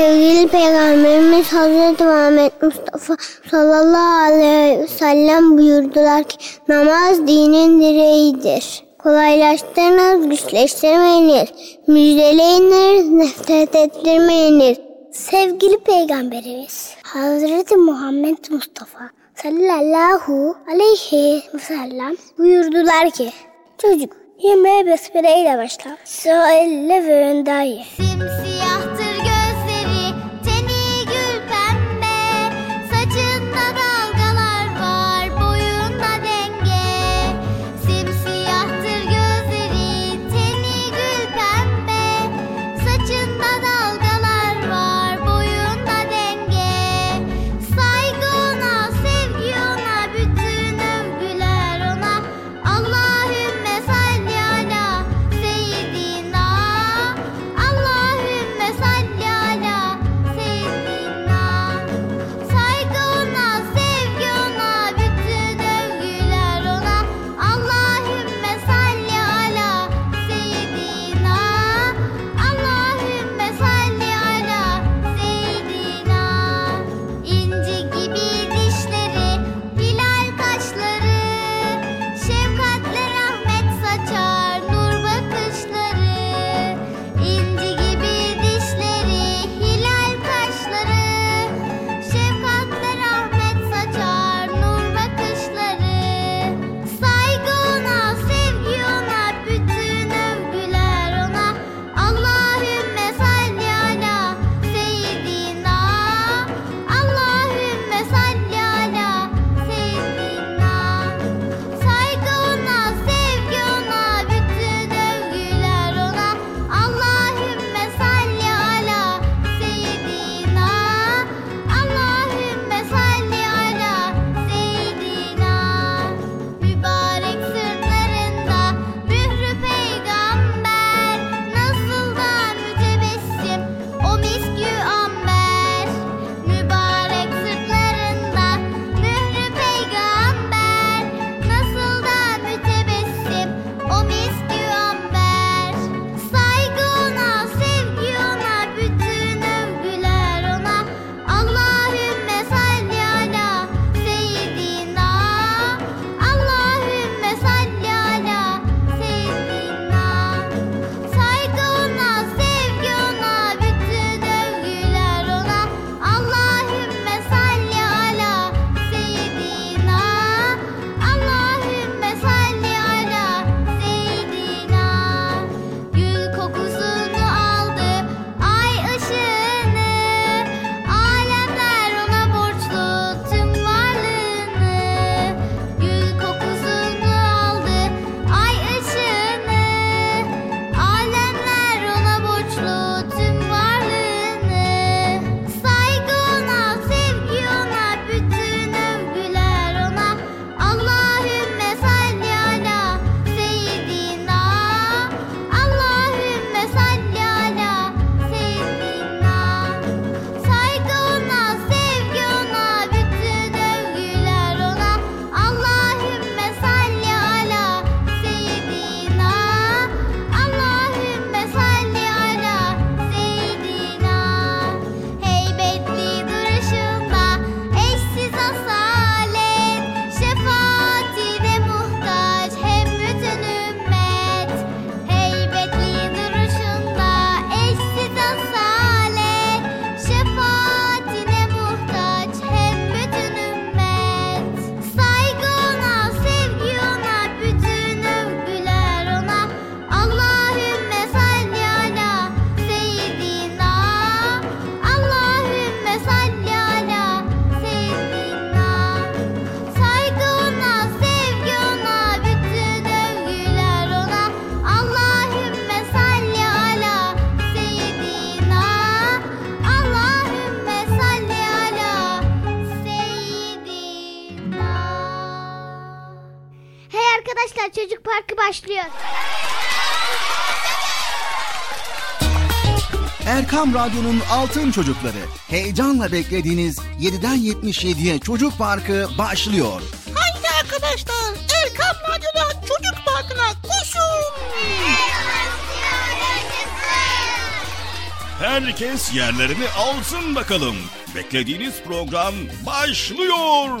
sevgili Peygamberimiz Hazreti Muhammed Mustafa sallallahu aleyhi ve sellem buyurdular ki namaz dinin direğidir. Kolaylaştırınız, güçleştirmeyiniz, müjdeleyiniz, nefret ettirmeyiniz. Sevgili Peygamberimiz Hazreti Muhammed Mustafa sallallahu aleyhi ve sellem buyurdular ki çocuk yemeğe besmele ile başla. Söyle ve önder ye. Simsiyah Radyo'nun Altın Çocukları. Heyecanla beklediğiniz 7'den 77'ye Çocuk Parkı başlıyor. Haydi arkadaşlar Erkam Radyo'da Çocuk Parkı'na koşun. Herkes yerlerini alsın bakalım. Beklediğiniz program başlıyor.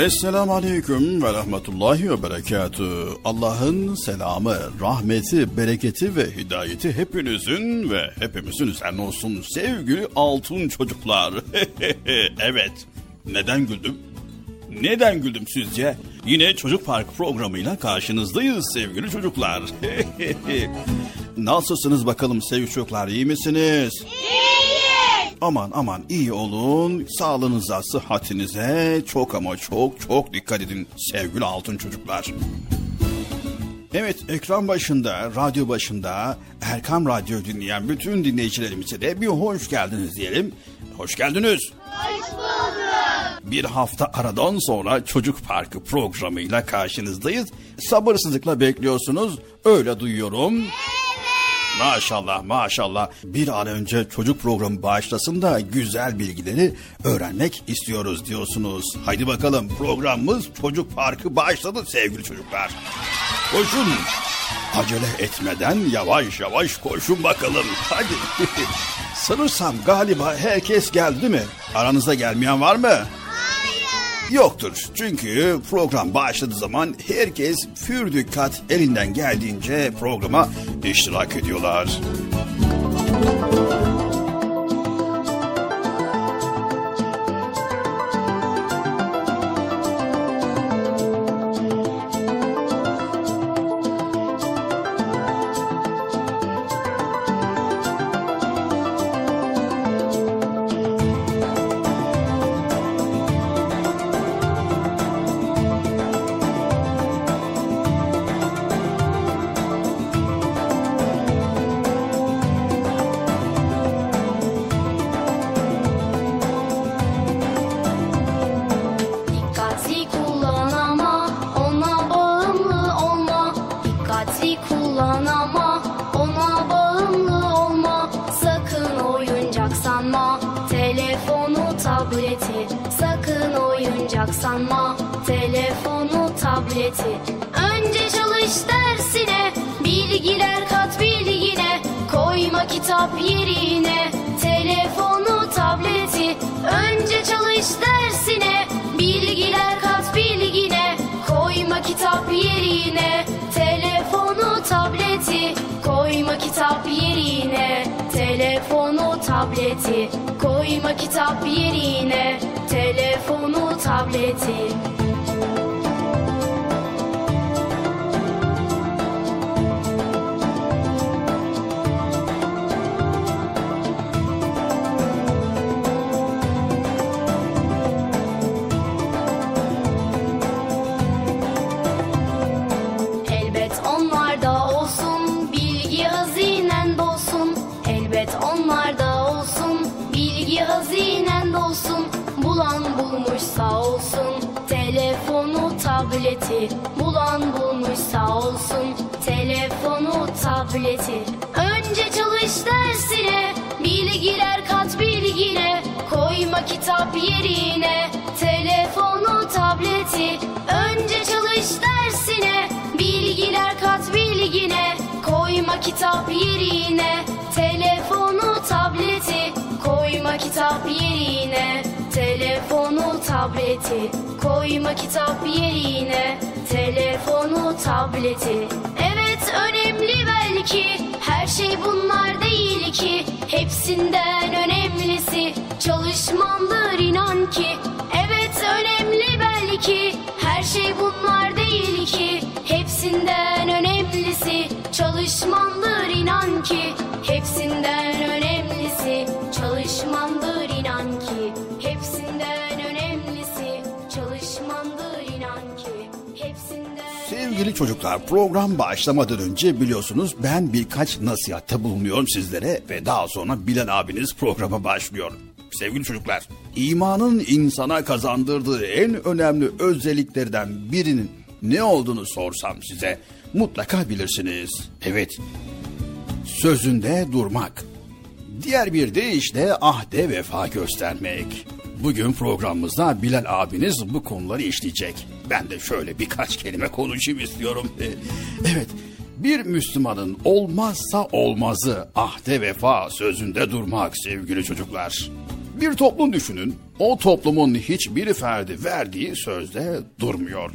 Esselamu Aleyküm ve Rahmetullahi ve Berekatü. Allah'ın selamı, rahmeti, bereketi ve hidayeti hepinizin ve hepimizin üzerine olsun sevgili altın çocuklar. evet, neden güldüm? Neden güldüm sizce? Yine Çocuk Park programıyla karşınızdayız sevgili çocuklar. Nasılsınız bakalım sevgili çocuklar, iyi misiniz? Aman aman iyi olun. Sağlığınıza, sıhhatinize çok ama çok çok dikkat edin sevgili altın çocuklar. Evet ekran başında, radyo başında Erkam Radyo dinleyen bütün dinleyicilerimize de bir hoş geldiniz diyelim. Hoş geldiniz. Hoş bulduk. Bir hafta aradan sonra Çocuk Parkı programıyla karşınızdayız. Sabırsızlıkla bekliyorsunuz. Öyle duyuyorum. Maşallah maşallah bir an önce çocuk programı başlasın da güzel bilgileri öğrenmek istiyoruz diyorsunuz. Haydi bakalım programımız Çocuk Parkı başladı sevgili çocuklar. Koşun acele etmeden yavaş yavaş koşun bakalım hadi. Sanırsam galiba herkes geldi mi? Aranızda gelmeyen var mı? Yoktur. Çünkü program başladığı zaman herkes pür dikkat elinden geldiğince programa iştirak ediyorlar. Kitap yerine telefonu tableti. Önce çalış dersine bilgiler kat bilgine. Koyma kitap yerine telefonu tableti. Koyma kitap yerine telefonu tableti. Koyma kitap yerine telefonu tableti. Evet önemli belki her şey bunlar değil ki. Hepsinden önemlisi çalışmandır inan ki. Evet önemli belki her şey bunlar değil ki. Hepsinden önemlisi çalışmandır inan ki. Hepsinden önemlisi çalışmandır inan ki. Hepsinden önemlisi çalışmandır inan ki. Hepsinden Sevgili çocuklar program başlamadan önce biliyorsunuz ben birkaç nasihatte bulunuyorum sizlere ve daha sonra Bilal abiniz programa başlıyor. Sevgili çocuklar, imanın insana kazandırdığı en önemli özelliklerden birinin ne olduğunu sorsam size mutlaka bilirsiniz. Evet, sözünde durmak. Diğer bir deyişle ahde vefa göstermek. Bugün programımızda Bilal abiniz bu konuları işleyecek. Ben de şöyle birkaç kelime konuşayım istiyorum. Evet, bir Müslümanın olmazsa olmazı ahde vefa sözünde durmak sevgili çocuklar. Bir toplum düşünün, o toplumun hiçbir ferdi verdiği sözde durmuyor.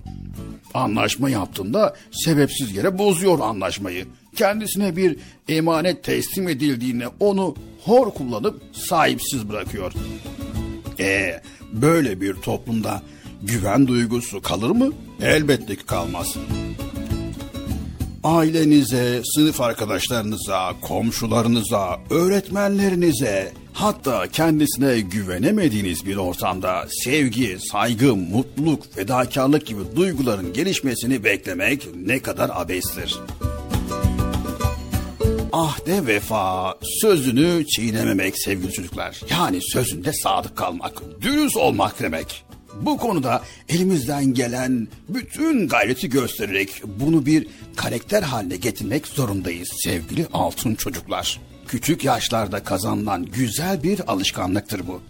Anlaşma yaptığında sebepsiz yere bozuyor anlaşmayı. Kendisine bir emanet teslim edildiğinde onu hor kullanıp sahipsiz bırakıyor. E böyle bir toplumda güven duygusu kalır mı? Elbette ki kalmaz. Ailenize, sınıf arkadaşlarınıza, komşularınıza, öğretmenlerinize, hatta kendisine güvenemediğiniz bir ortamda sevgi, saygı, mutluluk, fedakarlık gibi duyguların gelişmesini beklemek ne kadar abestir. Ahde vefa, sözünü çiğnememek sevgili çocuklar. Yani sözünde sadık kalmak, dürüst olmak demek. Bu konuda elimizden gelen bütün gayreti göstererek bunu bir karakter haline getirmek zorundayız sevgili altın çocuklar. Küçük yaşlarda kazanılan güzel bir alışkanlıktır bu.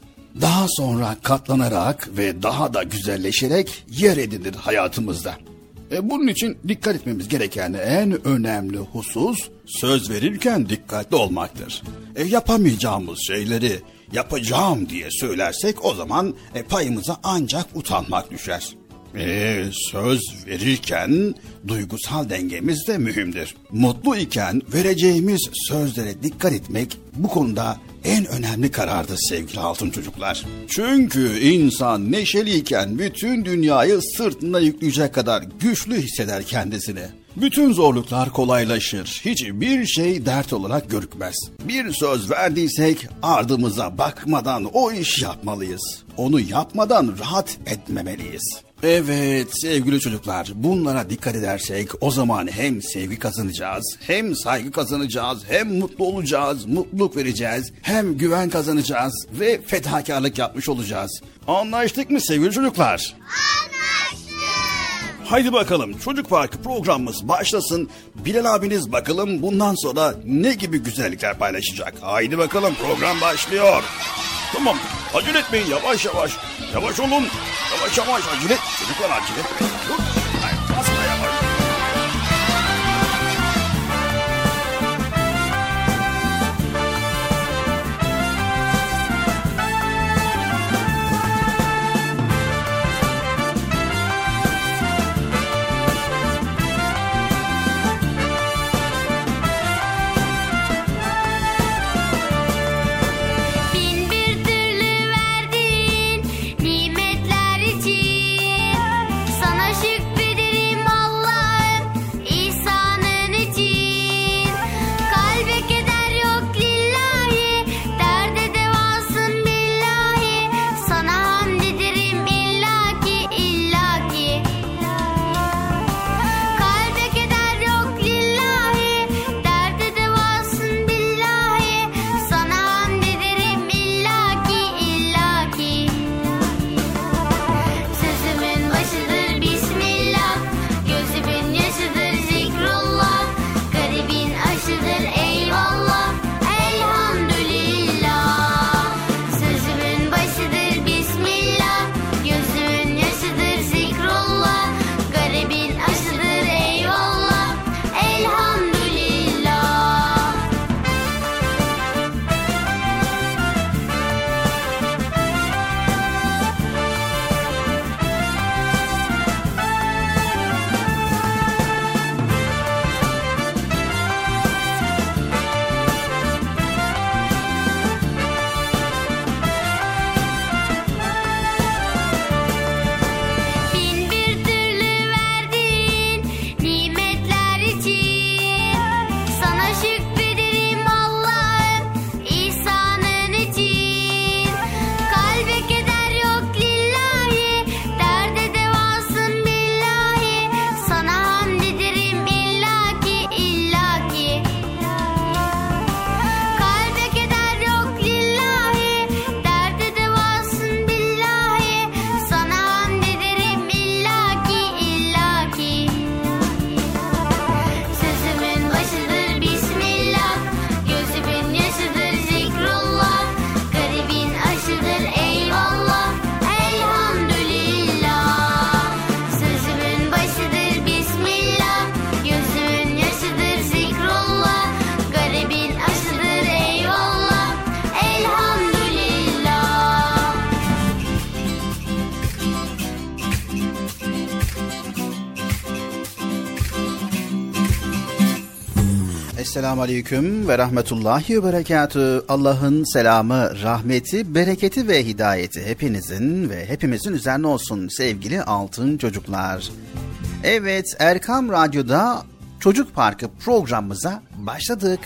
Daha sonra katlanarak ve daha da güzelleşerek yer edinir hayatımızda. E bunun için dikkat etmemiz gereken en önemli husus söz verirken dikkatli olmaktır. E yapamayacağımız şeyleri yapacağım diye söylersek o zaman e, payımıza ancak utanmak düşer. E, söz verirken duygusal dengemiz de mühimdir. Mutlu iken vereceğimiz sözlere dikkat etmek bu konuda en önemli karardır sevgili altın çocuklar. Çünkü insan neşeliyken bütün dünyayı sırtında yükleyecek kadar güçlü hisseder kendisini. Bütün zorluklar kolaylaşır. Hiçbir şey dert olarak görükmez. Bir söz verdiysek ardımıza bakmadan o iş yapmalıyız. Onu yapmadan rahat etmemeliyiz. Evet sevgili çocuklar bunlara dikkat edersek o zaman hem sevgi kazanacağız hem saygı kazanacağız hem mutlu olacağız mutluluk vereceğiz hem güven kazanacağız ve fedakarlık yapmış olacağız. Anlaştık mı sevgili çocuklar? Anlaştık. Haydi bakalım Çocuk Parkı programımız başlasın. Bilal abiniz bakalım bundan sonra ne gibi güzellikler paylaşacak. Haydi bakalım program başlıyor. Tamam acele etmeyin yavaş yavaş. Yavaş olun. Yavaş yavaş acele. Çocuklar acele. Dur. Esselamu Aleyküm ve Rahmetullahi ve Berekatü. Allah'ın selamı, rahmeti, bereketi ve hidayeti hepinizin ve hepimizin üzerine olsun sevgili altın çocuklar. Evet Erkam Radyo'da Çocuk Parkı programımıza başladık.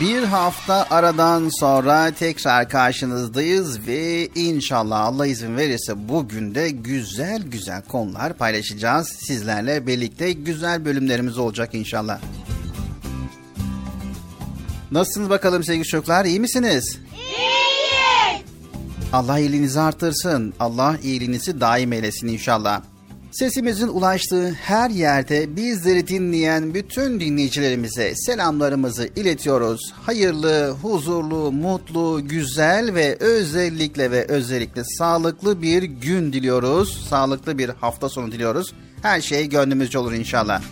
Bir hafta aradan sonra tekrar karşınızdayız ve inşallah Allah izin verirse bugün de güzel güzel konular paylaşacağız. Sizlerle birlikte güzel bölümlerimiz olacak inşallah. Nasılsınız bakalım sevgili çocuklar? İyi misiniz? İyiyiz. Allah iyiliğinizi artırsın. Allah iyiliğinizi daim eylesin inşallah. Sesimizin ulaştığı her yerde bizleri dinleyen bütün dinleyicilerimize selamlarımızı iletiyoruz. Hayırlı, huzurlu, mutlu, güzel ve özellikle ve özellikle sağlıklı bir gün diliyoruz. Sağlıklı bir hafta sonu diliyoruz. Her şey gönlümüzce olur inşallah.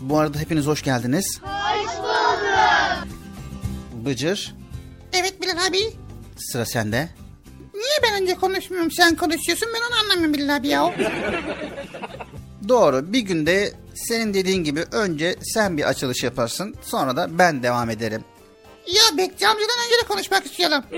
Bu arada hepiniz hoş geldiniz. Hoş bulduk. Bıcır, Evet Bilal abi. sıra sende. Niye ben önce konuşmuyorum sen konuşuyorsun ben onu anlamıyorum Bilal abi ya. Doğru. Bir günde senin dediğin gibi önce sen bir açılış yaparsın. Sonra da ben devam ederim. ya Bekçi amcadan önce de konuşmak istiyorum.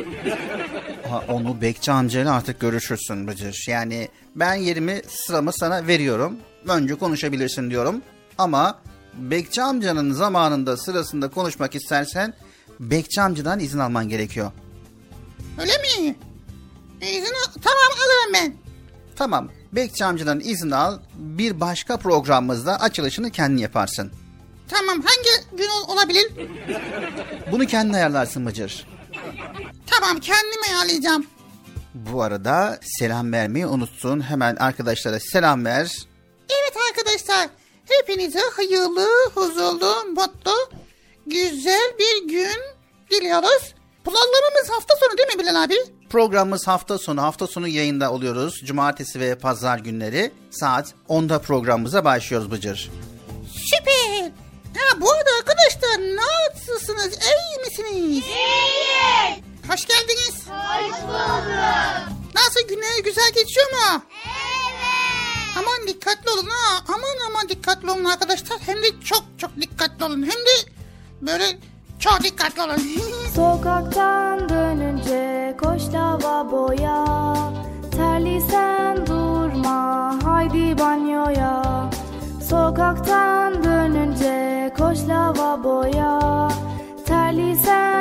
Ha, onu Bekçi amcayla artık görüşürsün Bıcır. Yani ben yerimi sıramı sana veriyorum. Önce konuşabilirsin diyorum. Ama Bekçi amcanın zamanında sırasında konuşmak istersen Bekçi amcadan izin alman gerekiyor. Öyle mi? İzin al- tamam alırım ben. Tamam. Bekçi amcadan izin al. Bir başka programımızda açılışını kendin yaparsın. Tamam hangi gün ol- olabilir? Bunu kendin ayarlarsın Bıcır. Tamam kendim ayarlayacağım. Bu arada selam vermeyi unutsun. Hemen arkadaşlara selam ver. Evet arkadaşlar hepinize hayırlı, huzurlu, mutlu, güzel bir gün diliyoruz. Programlarımız hafta sonu değil mi Bilal abi? Programımız hafta sonu. Hafta sonu yayında oluyoruz. Cumartesi ve pazar günleri saat 10'da programımıza başlıyoruz Bıcır. Süper. Ha bu arada arkadaşlar nasılsınız? İyi misiniz? İyiyiz. Hoş geldiniz. Hoş bulduk. Nasıl günler güzel geçiyor mu? Evet. Aman dikkatli olun ha. Aman aman dikkatli olun arkadaşlar. Hem de çok çok dikkatli olun. Hem de böyle çok dikkatli olun. Sokaktan dönünce koş lavaboya Terlisen durma haydi banyoya. Sokaktan dönünce koş lavaboya Terlisen durma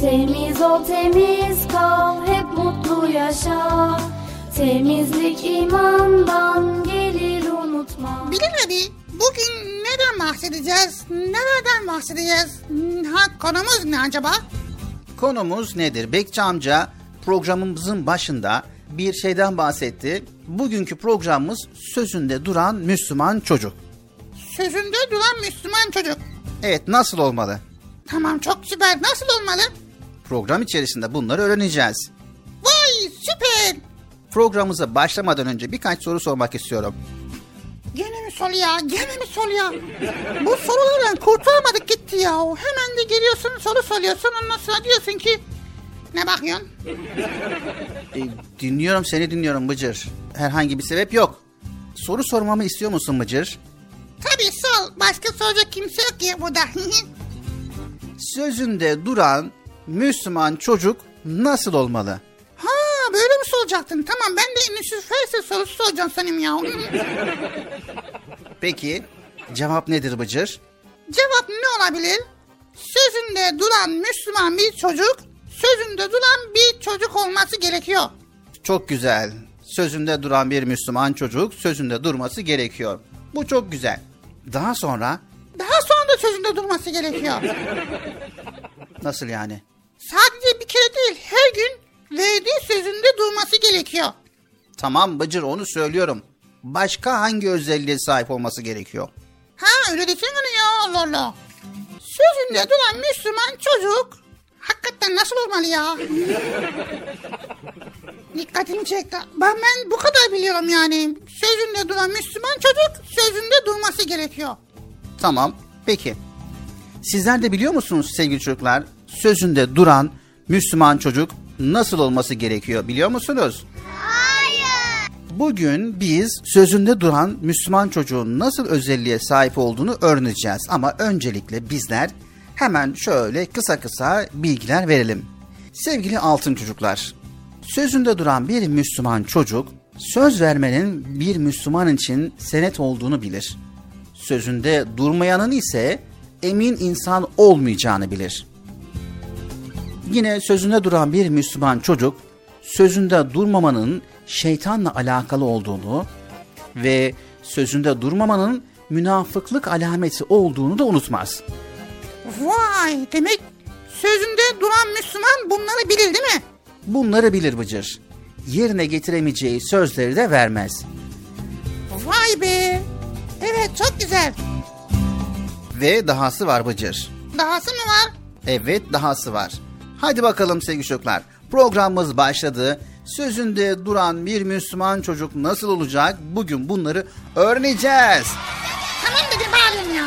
Temiz ol temiz kal hep mutlu yaşa Temizlik imandan gelir unutma Bilin hadi bugün neden bahsedeceğiz? Nereden bahsedeceğiz? Ha, konumuz ne acaba? Konumuz nedir? Bekçi amca programımızın başında bir şeyden bahsetti. Bugünkü programımız sözünde duran Müslüman çocuk. Sözünde duran Müslüman çocuk. Evet nasıl olmalı? Tamam çok süper. Nasıl olmalı? Program içerisinde bunları öğreneceğiz. Vay süper. Programımıza başlamadan önce birkaç soru sormak istiyorum. Gene mi sol ya? Gene mi sol ya? Bu sorulardan kurtulamadık gitti ya. Hemen de geliyorsun soru soruyorsun. Ondan sonra diyorsun ki ne bakıyorsun? E, dinliyorum seni dinliyorum Bıcır. Herhangi bir sebep yok. Soru sormamı istiyor musun Bıcır? Tabii sol. Başka soracak kimse yok ki burada. Sözünde duran Müslüman çocuk nasıl olmalı? ha böyle mi soracaktın? Tamam ben de Felsefe sorusu soracağım sanırım ya. Peki cevap nedir Bıcır? Cevap ne olabilir? Sözünde duran Müslüman bir çocuk, sözünde duran bir çocuk olması gerekiyor. Çok güzel. Sözünde duran bir Müslüman çocuk sözünde durması gerekiyor. Bu çok güzel. Daha sonra Daha sonra da sözünde durması gerekiyor. nasıl yani? Sadece bir kere değil, her gün verdiği sözünde durması gerekiyor. Tamam Bıcır onu söylüyorum. Başka hangi özelliğe sahip olması gerekiyor? Ha öyle desene ya Allah Allah. Sözünde duran Müslüman çocuk hakikaten nasıl olmalı ya? Dikkatimi çekti. Ben, ben bu kadar biliyorum yani. Sözünde duran Müslüman çocuk sözünde durması gerekiyor. Tamam. Peki. Sizler de biliyor musunuz sevgili çocuklar? Sözünde duran Müslüman çocuk nasıl olması gerekiyor biliyor musunuz? Hayır. Bugün biz sözünde duran Müslüman çocuğun nasıl özelliğe sahip olduğunu öğreneceğiz. Ama öncelikle bizler hemen şöyle kısa kısa bilgiler verelim. Sevgili altın çocuklar, sözünde duran bir Müslüman çocuk söz vermenin bir Müslüman için senet olduğunu bilir. Sözünde durmayanın ise emin insan olmayacağını bilir. Yine sözünde duran bir Müslüman çocuk sözünde durmamanın şeytanla alakalı olduğunu ve sözünde durmamanın münafıklık alameti olduğunu da unutmaz. Vay demek sözünde duran Müslüman bunları bilir değil mi? Bunları bilir Bıcır. Yerine getiremeyeceği sözleri de vermez. Vay be. Evet çok güzel. Ve dahası var Bıcır. Dahası mı var? Evet dahası var. Hadi bakalım sevgili çocuklar. Programımız başladı. Sözünde duran bir Müslüman çocuk nasıl olacak? Bugün bunları öğreneceğiz. Tamam bir bağırıyorum ya.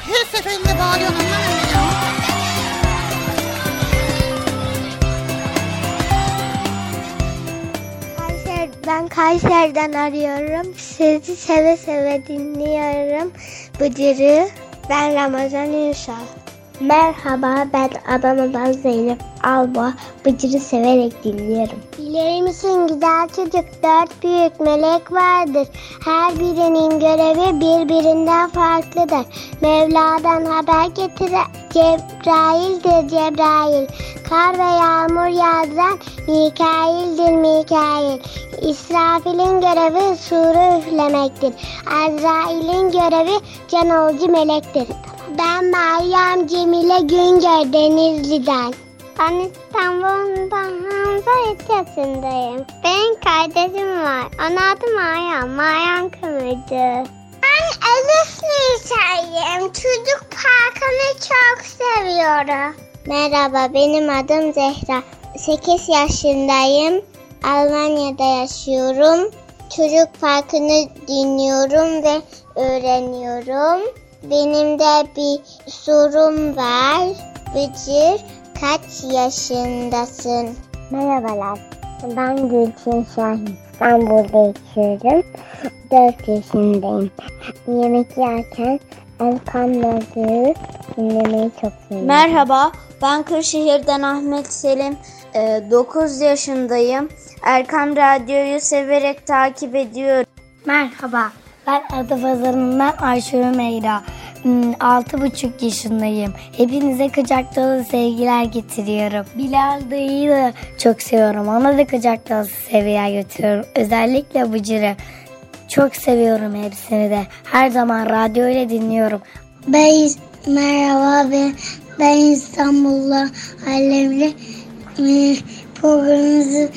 Her seferinde bağırıyorum anlamıyorum ya. Kayser, ben Kayseri'den arıyorum. Sizi seve seve dinliyorum. Bıcırı. Ben Ramazan Ünsal. Merhaba ben Adana'dan Zeynep Alba. Bıcırı severek dinliyorum. Bilir misin güzel çocuk dört büyük melek vardır. Her birinin görevi birbirinden farklıdır. Mevla'dan haber getiren Cebrail'dir Cebrail. Kar ve yağmur yağdıran Mikail'dir Mikail. İsrafil'in görevi suru üflemektir. Azrail'in görevi can alıcı melektir. Ben Meryem Cemile Güngör Denizli'den. Ben İstanbul'dan Hamza yaşındayım. Benim kardeşim var. Onun adı Meryem. Meryem Kıvırcı. Ben Elif Nisa'yım. Çocuk parkını çok seviyorum. Merhaba benim adım Zehra. 8 yaşındayım. Almanya'da yaşıyorum. Çocuk parkını dinliyorum ve öğreniyorum. Benim de bir sorum var. Bıcır kaç yaşındasın? Merhabalar. Ben Gülçin Şahin. İstanbul'da yaşıyorum. 4 yaşındayım. Yemek yerken Erkan Radyo'yu dinlemeyi çok seviyorum. Merhaba, ben Kırşehir'den Ahmet Selim. 9 yaşındayım. Erkam Radyo'yu severek takip ediyorum. Merhaba, ben Adapazarı'ndan Ayşe Meyra. 6,5 yaşındayım. Hepinize kucak dolu sevgiler getiriyorum. Bilal dayıyı da çok seviyorum. Ona da kucak dolu sevgiler götürüyorum. Özellikle Bıcır'ı. Çok seviyorum hepsini de. Her zaman radyo ile dinliyorum. Ben merhaba ben, ben İstanbul'da Alemli programınızı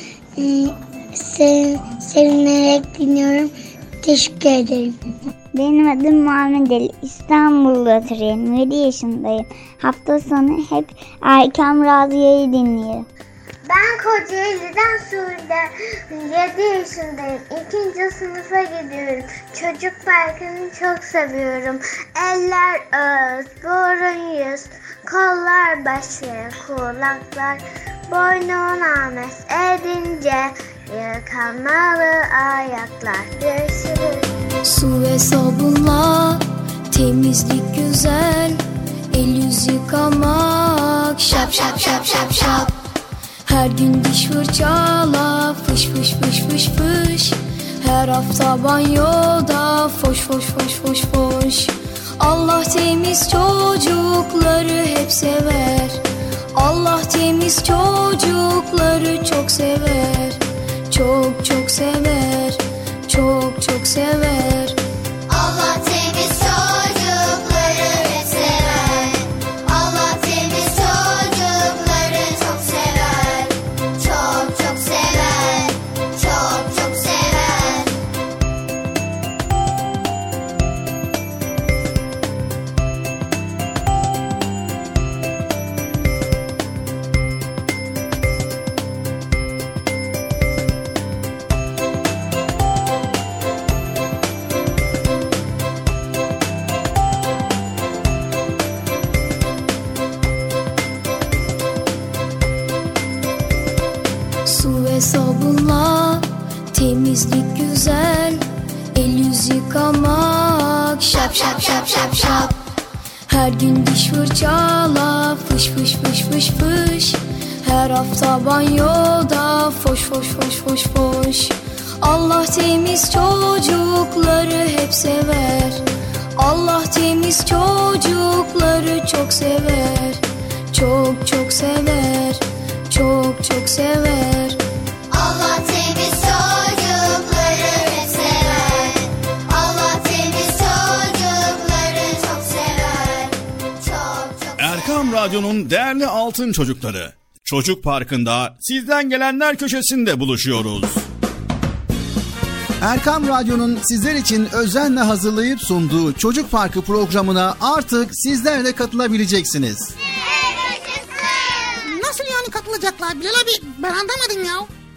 sev, sevinerek dinliyorum. Teşekkür ederim. Benim adım Muhammed Ali. İstanbul'da oturuyorum. 7 yaşındayım. Hafta sonu hep Erkam Radyo'yu dinliyorum. Ben Kocaeli'den Suudi 7 yaşındayım. İkinci sınıfa gidiyorum. Çocuk parkını çok seviyorum. Eller ağız, burun yüz, kollar baş ve kulaklar. Boynun ames edince yıkanmalı ayaklar. Görüşürüz. Su ve sabunla temizlik güzel. El yüz yıkamak şap şap şap şap şap. Her gün diş fırçala fış fış fış fış fış. Her hafta banyoda foş foş foş foş foş. Allah temiz çocukları hep sever. Allah temiz çocukları çok sever. Çok çok sever. Çok çok sever. Şap şap şap şap şap. Her gün diş fırçala fış fış fış fış fış. Her hafta banyoda foş foş foş foş foş. Allah temiz çocukları hep sever. Allah temiz çocukları çok sever. Çok çok sever. Çok çok sever. Radyo'nun değerli altın çocukları. Çocuk Parkı'nda sizden gelenler köşesinde buluşuyoruz. Erkam Radyo'nun sizler için özenle hazırlayıp sunduğu Çocuk Parkı programına artık sizler de katılabileceksiniz. Nasıl yani katılacaklar Bilal abi? Ben anlamadım ya.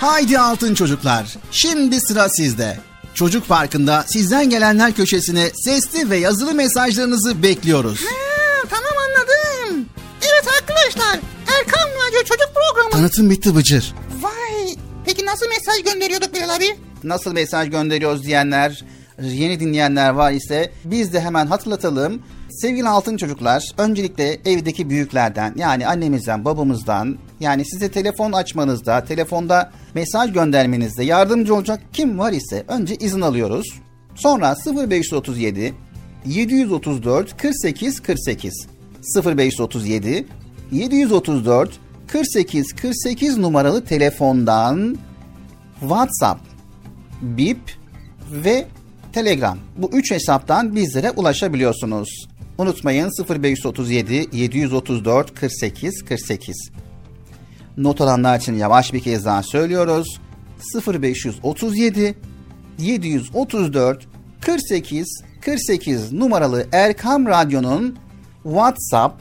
Haydi altın çocuklar. Şimdi sıra sizde. Çocuk Parkı'nda sizden gelenler köşesine sesli ve yazılı mesajlarınızı bekliyoruz. Ha, tamam anladım. Evet arkadaşlar. Erkan Radyo Çocuk Programı. Tanıtım bitti Bıcır. Vay. Peki nasıl mesaj gönderiyorduk Bilal abi? Nasıl mesaj gönderiyoruz diyenler, yeni dinleyenler var ise biz de hemen hatırlatalım. Sevgili altın çocuklar, öncelikle evdeki büyüklerden yani annemizden, babamızdan Yani size telefon açmanızda, telefonda mesaj göndermenizde yardımcı olacak kim var ise önce izin alıyoruz. Sonra 0537 734 48 48 0537 734 48 48 numaralı telefondan WhatsApp, Bip ve Telegram. Bu üç hesaptan bizlere ulaşabiliyorsunuz. Unutmayın 0537 734 48 48. Not alanlar için yavaş bir kez daha söylüyoruz. 0537 734 48 48 numaralı Erkam Radyo'nun WhatsApp,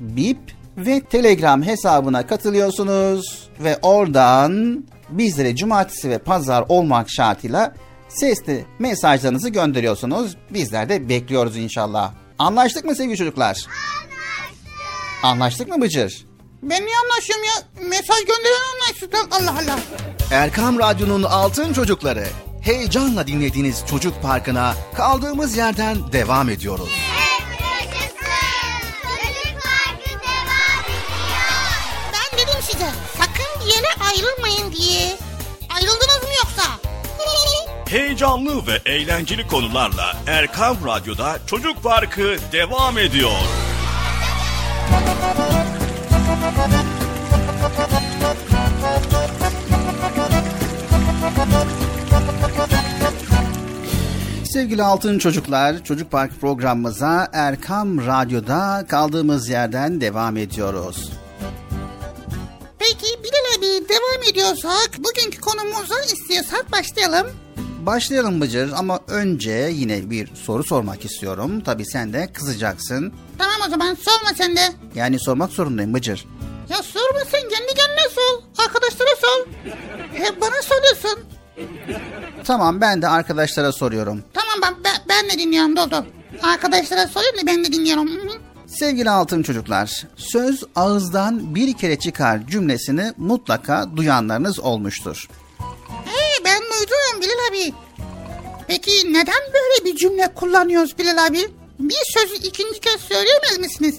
Bip ve Telegram hesabına katılıyorsunuz ve oradan bizlere cumartesi ve pazar olmak şartıyla sesli mesajlarınızı gönderiyorsunuz. Bizler de bekliyoruz inşallah. Anlaştık mı sevgili çocuklar? Anlaştık. Anlaştık mı Bıcır? Ben niye anlaşıyorum ya? Mesaj gönderen anlaşsın. Allah Allah. Erkam Radyo'nun Altın Çocukları. Heyecanla dinlediğiniz Çocuk Parkı'na kaldığımız yerden devam ediyoruz. Ben dedim size sakın bir yere ayrılmayın diye. Ayrıldınız mı yoksa? Heyecanlı ve eğlenceli konularla Erkan Radyo'da Çocuk Parkı devam ediyor. Sevgili Altın Çocuklar, Çocuk Park programımıza Erkam Radyo'da kaldığımız yerden devam ediyoruz. Peki Bilal abi devam ediyorsak bugünkü konumuza istiyorsak başlayalım. Başlayalım Bıcır ama önce yine bir soru sormak istiyorum. Tabii sen de kızacaksın. Tamam o zaman sorma sen de. Yani sormak zorundayım Bıcır. Ya sorma sen kendi kendine sor. Arkadaşlara sor. Hep bana soruyorsun. Tamam ben de arkadaşlara soruyorum. Tamam ben, ben, ben de dinliyorum dur. Arkadaşlara sorayım da ben de dinliyorum. Sevgili altın çocuklar, söz ağızdan bir kere çıkar cümlesini mutlaka duyanlarınız olmuştur. Ee, ben duydum Bilal abi. Peki neden böyle bir cümle kullanıyoruz Bilal abi? Bir sözü ikinci kez söyleyemez misiniz?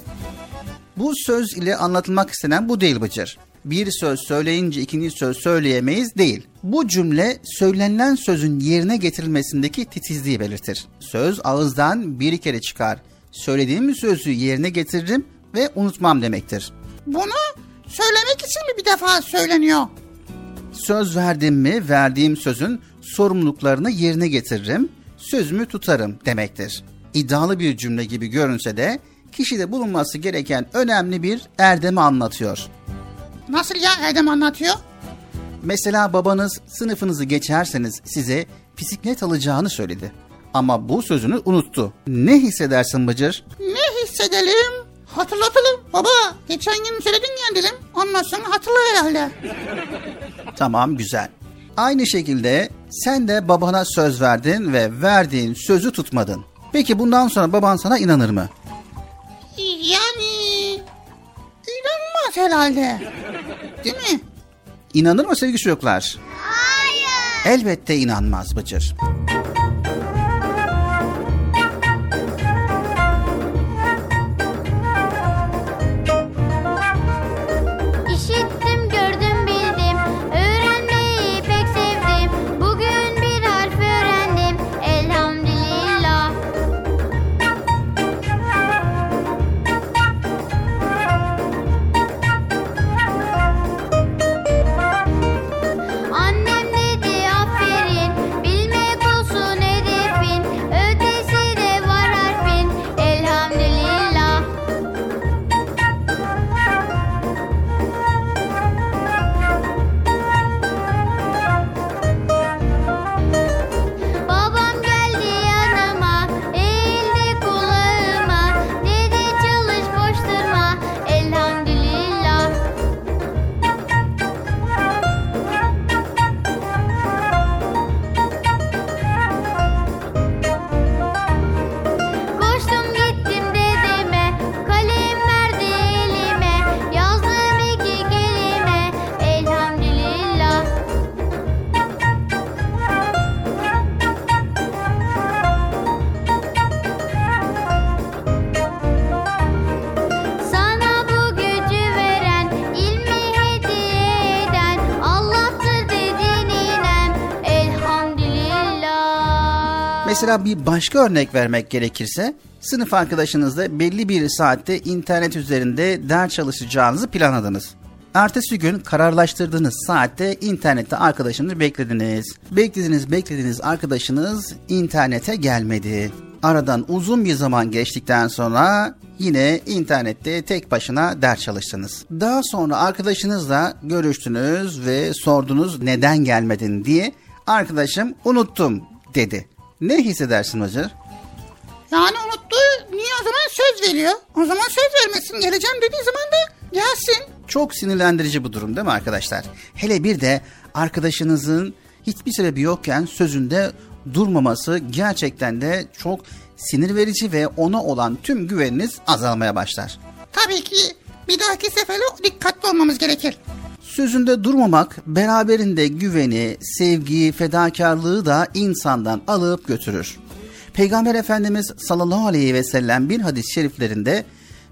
Bu söz ile anlatılmak istenen bu değil Bıcır. Bir söz söyleyince ikinci söz söyleyemeyiz değil. Bu cümle söylenilen sözün yerine getirilmesindeki titizliği belirtir. Söz ağızdan bir kere çıkar. Söylediğim sözü yerine getiririm ve unutmam demektir. Bunu söylemek için mi bir defa söyleniyor? Söz verdim mi verdiğim sözün sorumluluklarını yerine getiririm, sözümü tutarım demektir. İddialı bir cümle gibi görünse de kişide bulunması gereken önemli bir erdemi anlatıyor. Nasıl ya Erdem anlatıyor? Mesela babanız sınıfınızı geçerseniz size bisiklet alacağını söyledi. Ama bu sözünü unuttu. Ne hissedersin Bıcır? Ne hissedelim? Hatırlatalım. Baba geçen gün söyledin ya dedim. Ondan sonra hatırla herhalde. Tamam güzel. Aynı şekilde sen de babana söz verdin ve verdiğin sözü tutmadın. Peki bundan sonra baban sana inanır mı? Yani inanmaz herhalde. Değil mi? İnanır mı sevgili çocuklar? Hayır. Elbette inanmaz Bıcır. İşittim, Mesela bir başka örnek vermek gerekirse sınıf arkadaşınızla belli bir saatte internet üzerinde ders çalışacağınızı planladınız. Ertesi gün kararlaştırdığınız saatte internette arkadaşınızı beklediniz. Beklediniz beklediniz arkadaşınız internete gelmedi. Aradan uzun bir zaman geçtikten sonra yine internette tek başına ders çalıştınız. Daha sonra arkadaşınızla görüştünüz ve sordunuz neden gelmedin diye. Arkadaşım unuttum dedi. Ne hissedersin Hacır? Yani unuttu. Niye o zaman söz veriyor? O zaman söz vermesin. Geleceğim dediği zaman da gelsin. Çok sinirlendirici bu durum değil mi arkadaşlar? Hele bir de arkadaşınızın hiçbir sebebi yokken sözünde durmaması gerçekten de çok sinir verici ve ona olan tüm güveniniz azalmaya başlar. Tabii ki bir dahaki sefere dikkatli olmamız gerekir. Sözünde durmamak beraberinde güveni, sevgiyi, fedakarlığı da insandan alıp götürür. Peygamber Efendimiz sallallahu aleyhi ve sellem bir hadis-i şeriflerinde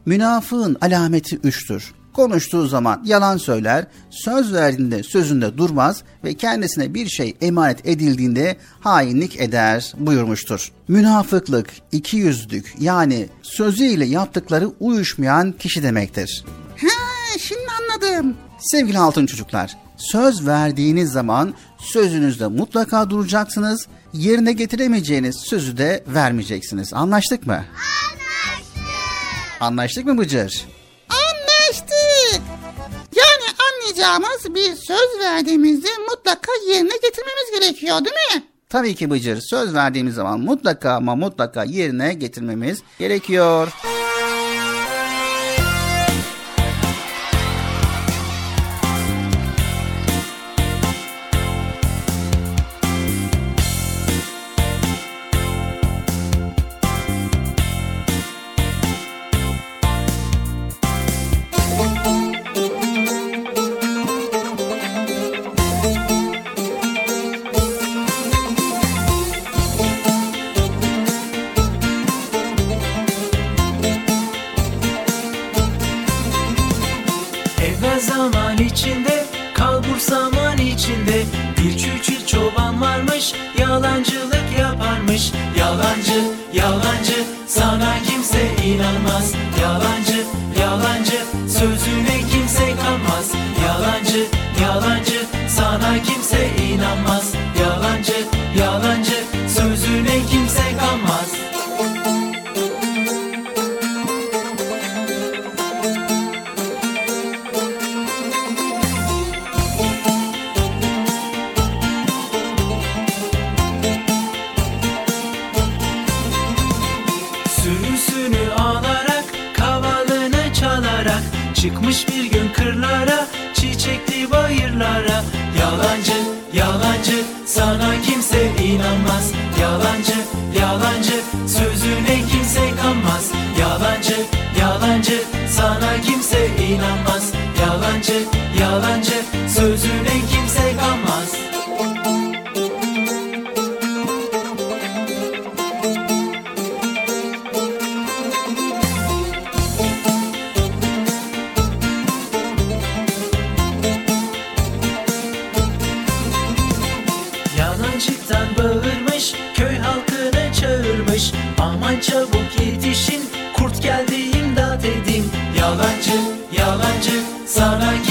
münafığın alameti üçtür. Konuştuğu zaman yalan söyler, söz verdiğinde sözünde durmaz ve kendisine bir şey emanet edildiğinde hainlik eder buyurmuştur. Münafıklık, iki yüzlük yani sözüyle yaptıkları uyuşmayan kişi demektir. Ha, şimdi anladım. Sevgili altın çocuklar, söz verdiğiniz zaman sözünüzde mutlaka duracaksınız. Yerine getiremeyeceğiniz sözü de vermeyeceksiniz. Anlaştık mı? Anlaştık. Anlaştık mı Bıcır? Anlaştık. Yani anlayacağımız bir söz verdiğimizde mutlaka yerine getirmemiz gerekiyor değil mi? Tabii ki Bıcır. Söz verdiğimiz zaman mutlaka ama mutlaka yerine getirmemiz gerekiyor. Evvel çabuk yetişin, kurt geldi imdat edin. Yalancı, yalancı, sana kimse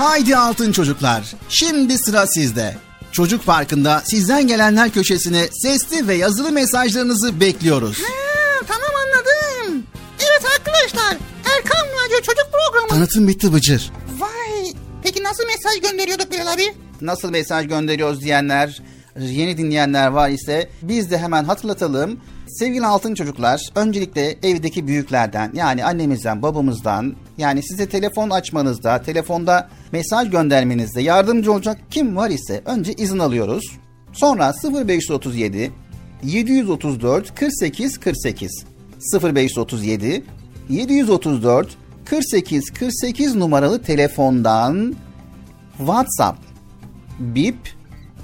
Haydi altın çocuklar. Şimdi sıra sizde. Çocuk Parkı'nda sizden gelenler köşesine sesli ve yazılı mesajlarınızı bekliyoruz. Ha, tamam anladım. Evet arkadaşlar. Erkan Radyo Çocuk Programı. Tanıtım bitti Bıcır. Vay. Peki nasıl mesaj gönderiyorduk Bilal abi? Nasıl mesaj gönderiyoruz diyenler, yeni dinleyenler var ise biz de hemen hatırlatalım. Sevgili altın çocuklar, öncelikle evdeki büyüklerden yani annemizden, babamızdan yani size telefon açmanızda, telefonda mesaj göndermenizde yardımcı olacak kim var ise önce izin alıyoruz. Sonra 0537 734 48 48 0537 734 48 48 numaralı telefondan WhatsApp, Bip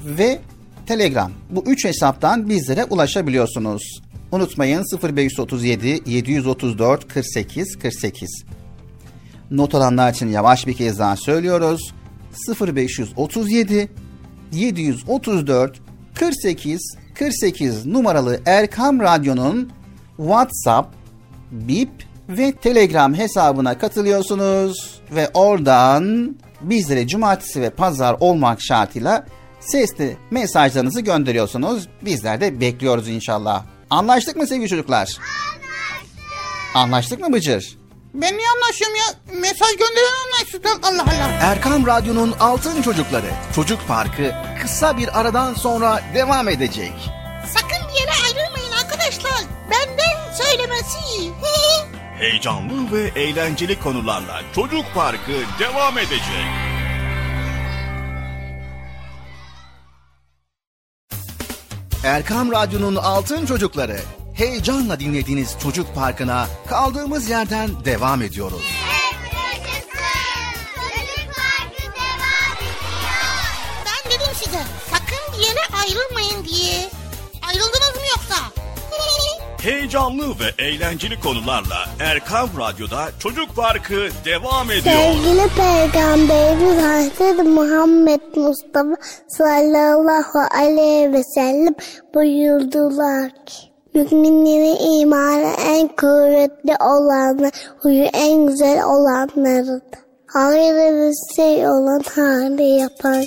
ve Telegram. Bu üç hesaptan bizlere ulaşabiliyorsunuz. Unutmayın 0537 734 48 48. Not alanlar için yavaş bir kez daha söylüyoruz. 0537 734 48 48 numaralı Erkam Radyo'nun WhatsApp, Bip ve Telegram hesabına katılıyorsunuz ve oradan bizlere cumartesi ve pazar olmak şartıyla sesli mesajlarınızı gönderiyorsunuz. Bizler de bekliyoruz inşallah. Anlaştık mı sevgili çocuklar? Anlaştık. Anlaştık mı Bıcır? Ben niye anlaşıyorum ya? Mesaj gönderen anlaşsın. Allah Allah. Erkam Radyo'nun Altın Çocukları Çocuk Parkı kısa bir aradan sonra devam edecek. Sakın bir yere ayrılmayın arkadaşlar. Benden söylemesi. Heyecanlı ve eğlenceli konularla Çocuk Parkı devam edecek. Erkam Radyo'nun Altın Çocukları heyecanla dinlediğiniz Çocuk Parkı'na kaldığımız yerden devam ediyoruz. Ben dedim size sakın bir yere ayrılmayın diye. Ayrıldınız mı yoksa? heyecanlı ve eğlenceli konularla Erkam Radyo'da Çocuk Parkı devam ediyor. Sevgili Peygamberimiz Hazreti Muhammed Mustafa sallallahu aleyhi ve sellem buyurdular ki Müminlerin imanı en kuvvetli olanı, huyu en güzel olanlarıdır. Hayırlı bir şey olan hali yapar.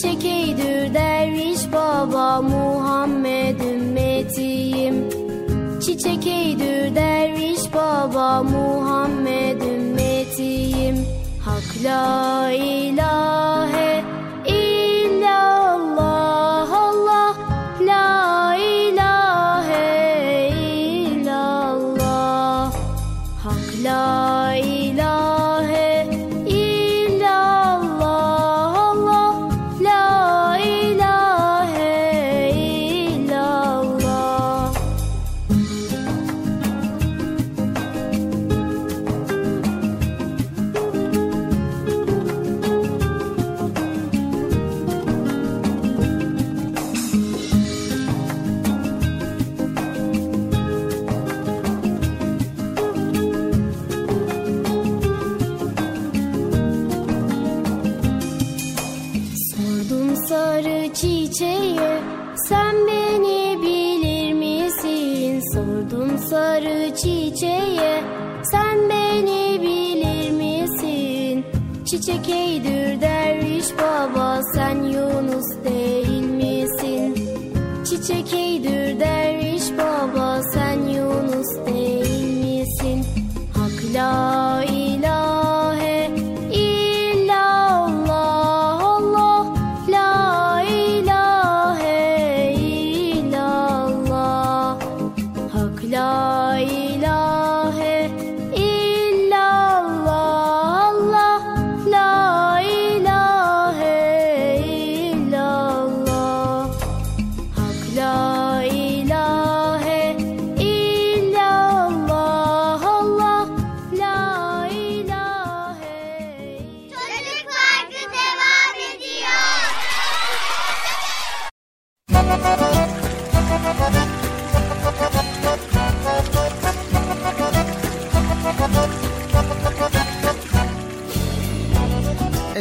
Çiçek eydür derviş baba Muhammed ümmetiyim. Çiçek eydür derviş baba Muhammed ümmetiyim. Hak la ilahe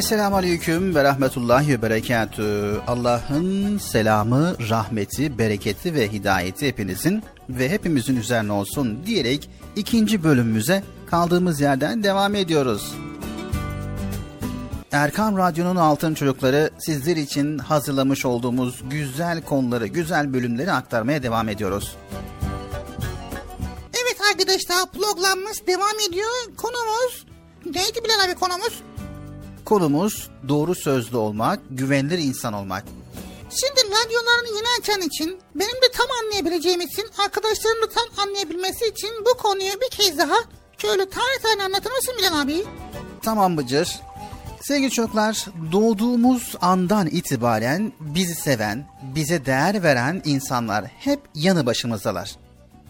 Esselamu Aleyküm ve Rahmetullahi ve Berekatü. Allah'ın selamı, rahmeti, bereketi ve hidayeti hepinizin ve hepimizin üzerine olsun diyerek ikinci bölümümüze kaldığımız yerden devam ediyoruz. Erkam Radyo'nun Altın Çocukları sizler için hazırlamış olduğumuz güzel konuları, güzel bölümleri aktarmaya devam ediyoruz. Evet arkadaşlar programımız devam ediyor. Konumuz neydi Bilal abi konumuz? Konumuz doğru sözlü olmak, güvenilir insan olmak. Şimdi radyolarını yeni açan için, benim de tam anlayabileceğim için, arkadaşlarım da tam anlayabilmesi için bu konuyu bir kez daha şöyle tane tane anlatır mısın Bilal abi? Tamam Bıcır. Sevgili çocuklar, doğduğumuz andan itibaren bizi seven, bize değer veren insanlar hep yanı başımızdalar.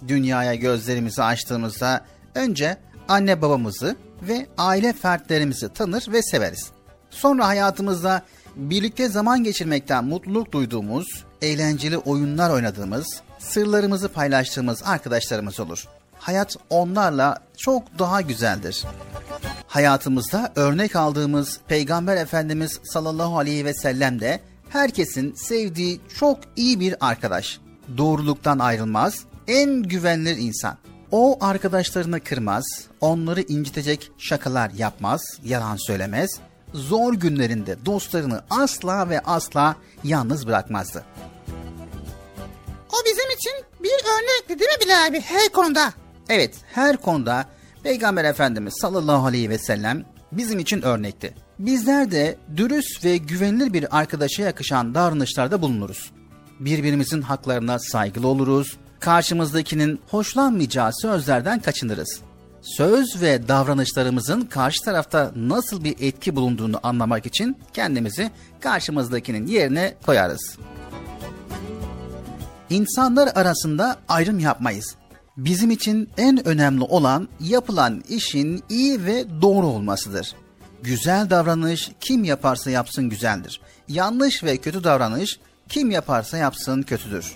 Dünyaya gözlerimizi açtığımızda önce anne babamızı ve aile fertlerimizi tanır ve severiz. Sonra hayatımızda birlikte zaman geçirmekten mutluluk duyduğumuz, eğlenceli oyunlar oynadığımız, sırlarımızı paylaştığımız arkadaşlarımız olur. Hayat onlarla çok daha güzeldir. Hayatımızda örnek aldığımız Peygamber Efendimiz sallallahu aleyhi ve sellem de herkesin sevdiği çok iyi bir arkadaş. Doğruluktan ayrılmaz, en güvenilir insan. O arkadaşlarını kırmaz, onları incitecek şakalar yapmaz, yalan söylemez. Zor günlerinde dostlarını asla ve asla yalnız bırakmazdı. O bizim için bir örnekti değil mi Bilal abi her konuda? Evet, her konuda Peygamber Efendimiz sallallahu aleyhi ve sellem bizim için örnekti. Bizler de dürüst ve güvenilir bir arkadaşa yakışan davranışlarda bulunuruz. Birbirimizin haklarına saygılı oluruz, karşımızdakinin hoşlanmayacağı sözlerden kaçınırız. Söz ve davranışlarımızın karşı tarafta nasıl bir etki bulunduğunu anlamak için kendimizi karşımızdakinin yerine koyarız. İnsanlar arasında ayrım yapmayız. Bizim için en önemli olan yapılan işin iyi ve doğru olmasıdır. Güzel davranış kim yaparsa yapsın güzeldir. Yanlış ve kötü davranış kim yaparsa yapsın kötüdür.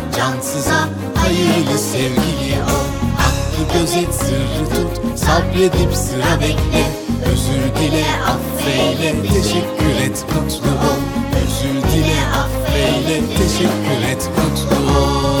cansıza, hayırlı sevgili ol. Hakkı gözet, sırrı tut, sabredip sıra bekle. Özür dile, affeyle, teşekkür et, mutlu ol. Özür dile, affeyle, teşekkür et, mutlu ol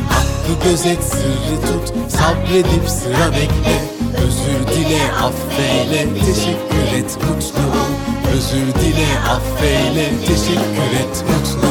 Hakkı gözet, sırrı tut, sabredip sıra bekle. Özür dile, affeyle, teşekkür et, mutlu Özür dile, affeyle, teşekkür et, mutlu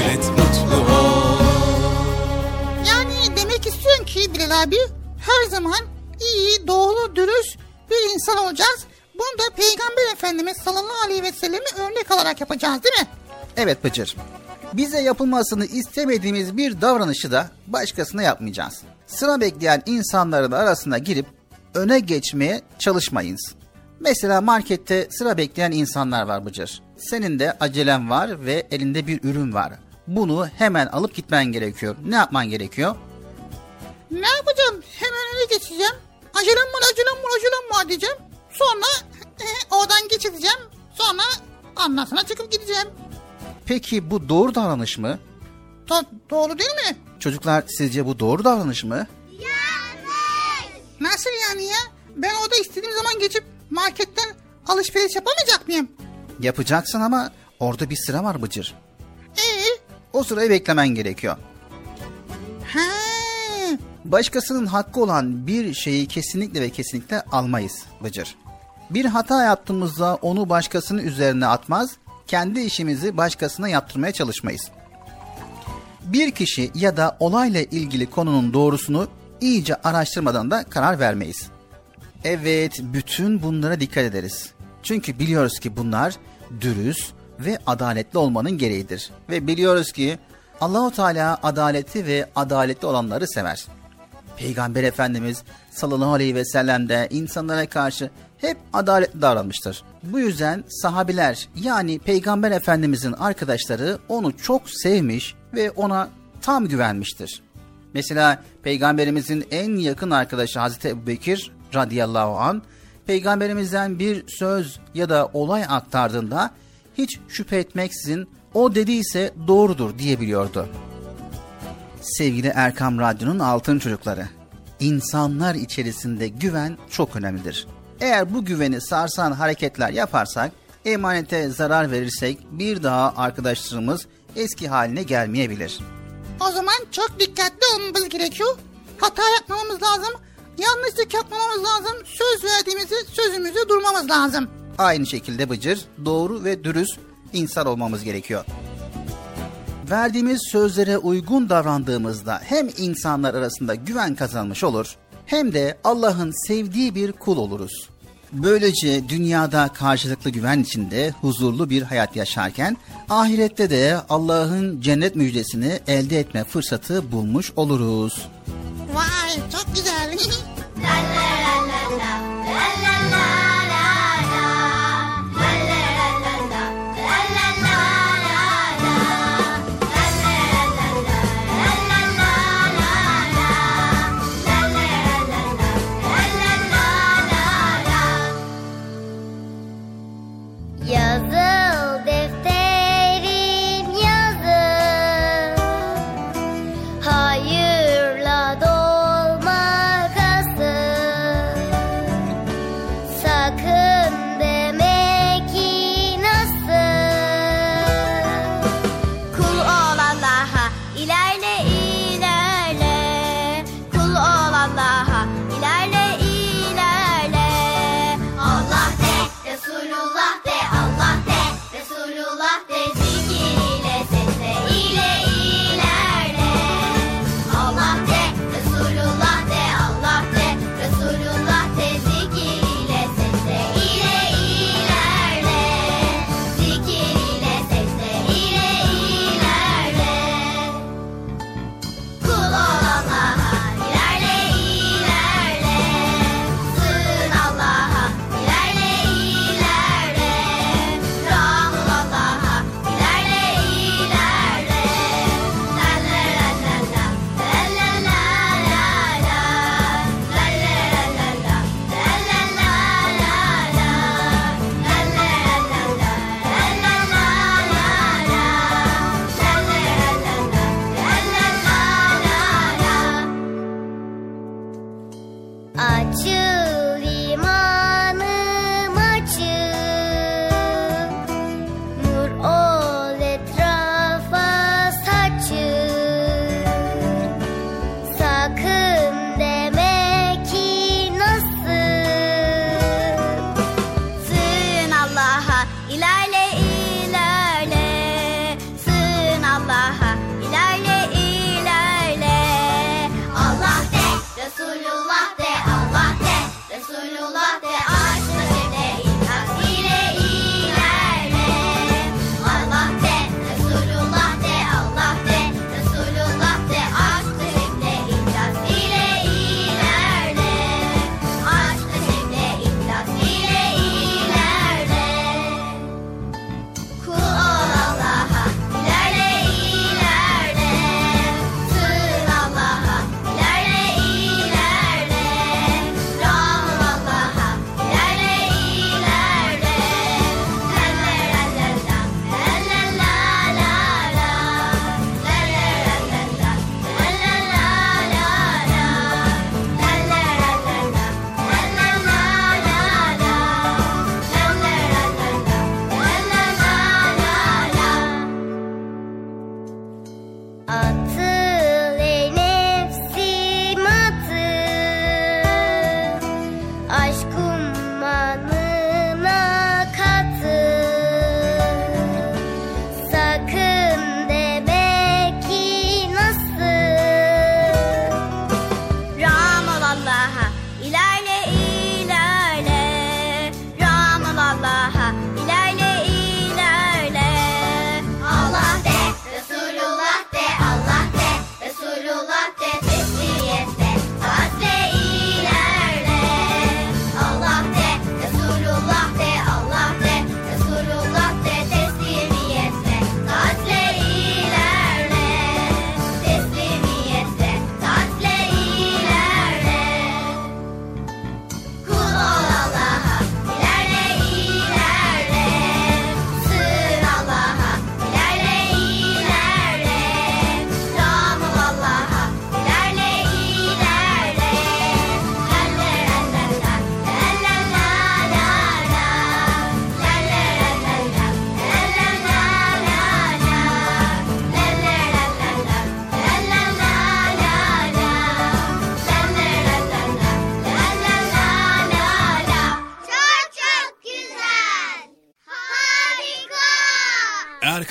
abi her zaman iyi, doğru, dürüst bir insan olacağız. Bunu da Peygamber Efendimiz sallallahu aleyhi ve sellemi örnek alarak yapacağız değil mi? Evet Bıcır. Bize yapılmasını istemediğimiz bir davranışı da başkasına yapmayacağız. Sıra bekleyen insanların arasına girip öne geçmeye çalışmayınız. Mesela markette sıra bekleyen insanlar var Bıcır. Senin de acelen var ve elinde bir ürün var. Bunu hemen alıp gitmen gerekiyor. Ne yapman gerekiyor? Ne yapacağım? Hemen öne geçeceğim. Acelem var, acelem var, acelem var diyeceğim. Sonra eh, oradan geçeceğim. Sonra ondan sonra çıkıp gideceğim. Peki bu doğru davranış mı? Do- doğru değil mi? Çocuklar sizce bu doğru davranış mı? Nasıl yani ya? Ben orada istediğim zaman geçip marketten alışveriş yapamayacak mıyım? Yapacaksın ama orada bir sıra var Bıcır. Ee? O sırayı beklemen gerekiyor. Başkasının hakkı olan bir şeyi kesinlikle ve kesinlikle almayız Bıcır. Bir hata yaptığımızda onu başkasının üzerine atmaz, kendi işimizi başkasına yaptırmaya çalışmayız. Bir kişi ya da olayla ilgili konunun doğrusunu iyice araştırmadan da karar vermeyiz. Evet, bütün bunlara dikkat ederiz. Çünkü biliyoruz ki bunlar dürüst ve adaletli olmanın gereğidir. Ve biliyoruz ki Allahu Teala adaleti ve adaletli olanları sever. Peygamber Efendimiz sallallahu aleyhi ve sellem de insanlara karşı hep adaletli davranmıştır. Bu yüzden sahabiler yani Peygamber Efendimizin arkadaşları onu çok sevmiş ve ona tam güvenmiştir. Mesela Peygamberimizin en yakın arkadaşı Hazreti Ebubekir radıyallahu an Peygamberimizden bir söz ya da olay aktardığında hiç şüphe etmeksizin o dediyse doğrudur diyebiliyordu. Sevgili Erkam Radyo'nun altın çocukları, insanlar içerisinde güven çok önemlidir. Eğer bu güveni sarsan hareketler yaparsak, emanete zarar verirsek bir daha arkadaşlarımız eski haline gelmeyebilir. O zaman çok dikkatli olmamız gerekiyor. Hata yapmamamız lazım. Yanlışlık yapmamamız lazım. Söz verdiğimizi sözümüzde durmamız lazım. Aynı şekilde Bıcır, doğru ve dürüst insan olmamız gerekiyor. Verdiğimiz sözlere uygun davrandığımızda hem insanlar arasında güven kazanmış olur hem de Allah'ın sevdiği bir kul oluruz. Böylece dünyada karşılıklı güven içinde huzurlu bir hayat yaşarken ahirette de Allah'ın cennet müjdesini elde etme fırsatı bulmuş oluruz. Vay çok güzel. Yazıl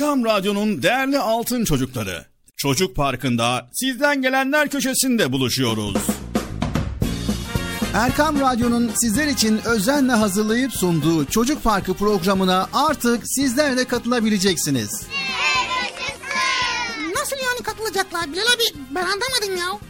Erkam Radyo'nun değerli altın çocukları. Çocuk Parkı'nda sizden gelenler köşesinde buluşuyoruz. Erkam Radyo'nun sizler için özenle hazırlayıp sunduğu Çocuk Parkı programına artık sizler de katılabileceksiniz. Nasıl yani katılacaklar Bilal abi ben anlamadım ya.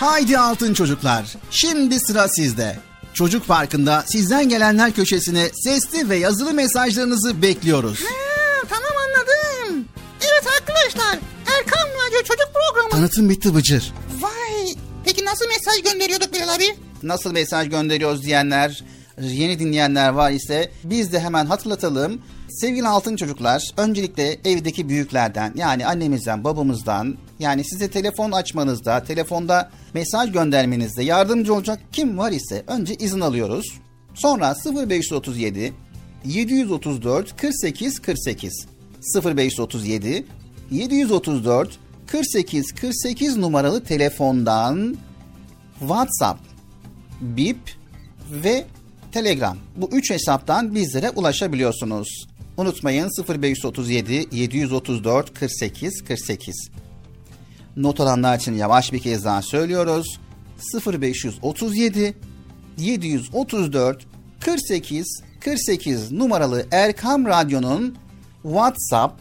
Haydi altın çocuklar. Şimdi sıra sizde. Çocuk Parkı'nda sizden gelenler köşesine sesli ve yazılı mesajlarınızı bekliyoruz. Ha, tamam anladım. Evet arkadaşlar Erkan Radyo Çocuk Programı. Tanıtım bitti Bıcır. Vay peki nasıl mesaj gönderiyorduk Bilal abi? Nasıl mesaj gönderiyoruz diyenler, yeni dinleyenler var ise biz de hemen hatırlatalım. Sevgili altın çocuklar, öncelikle evdeki büyüklerden yani annemizden, babamızdan yani size telefon açmanızda, telefonda mesaj göndermenizde yardımcı olacak kim var ise önce izin alıyoruz. Sonra 0537 734 48 48 0537 734 48 48 numaralı telefondan WhatsApp, Bip ve Telegram. Bu üç hesaptan bizlere ulaşabiliyorsunuz. Unutmayın 0537 734 48 48. Not alanlar için yavaş bir kez daha söylüyoruz. 0537 734 48 48 numaralı Erkam Radyo'nun WhatsApp,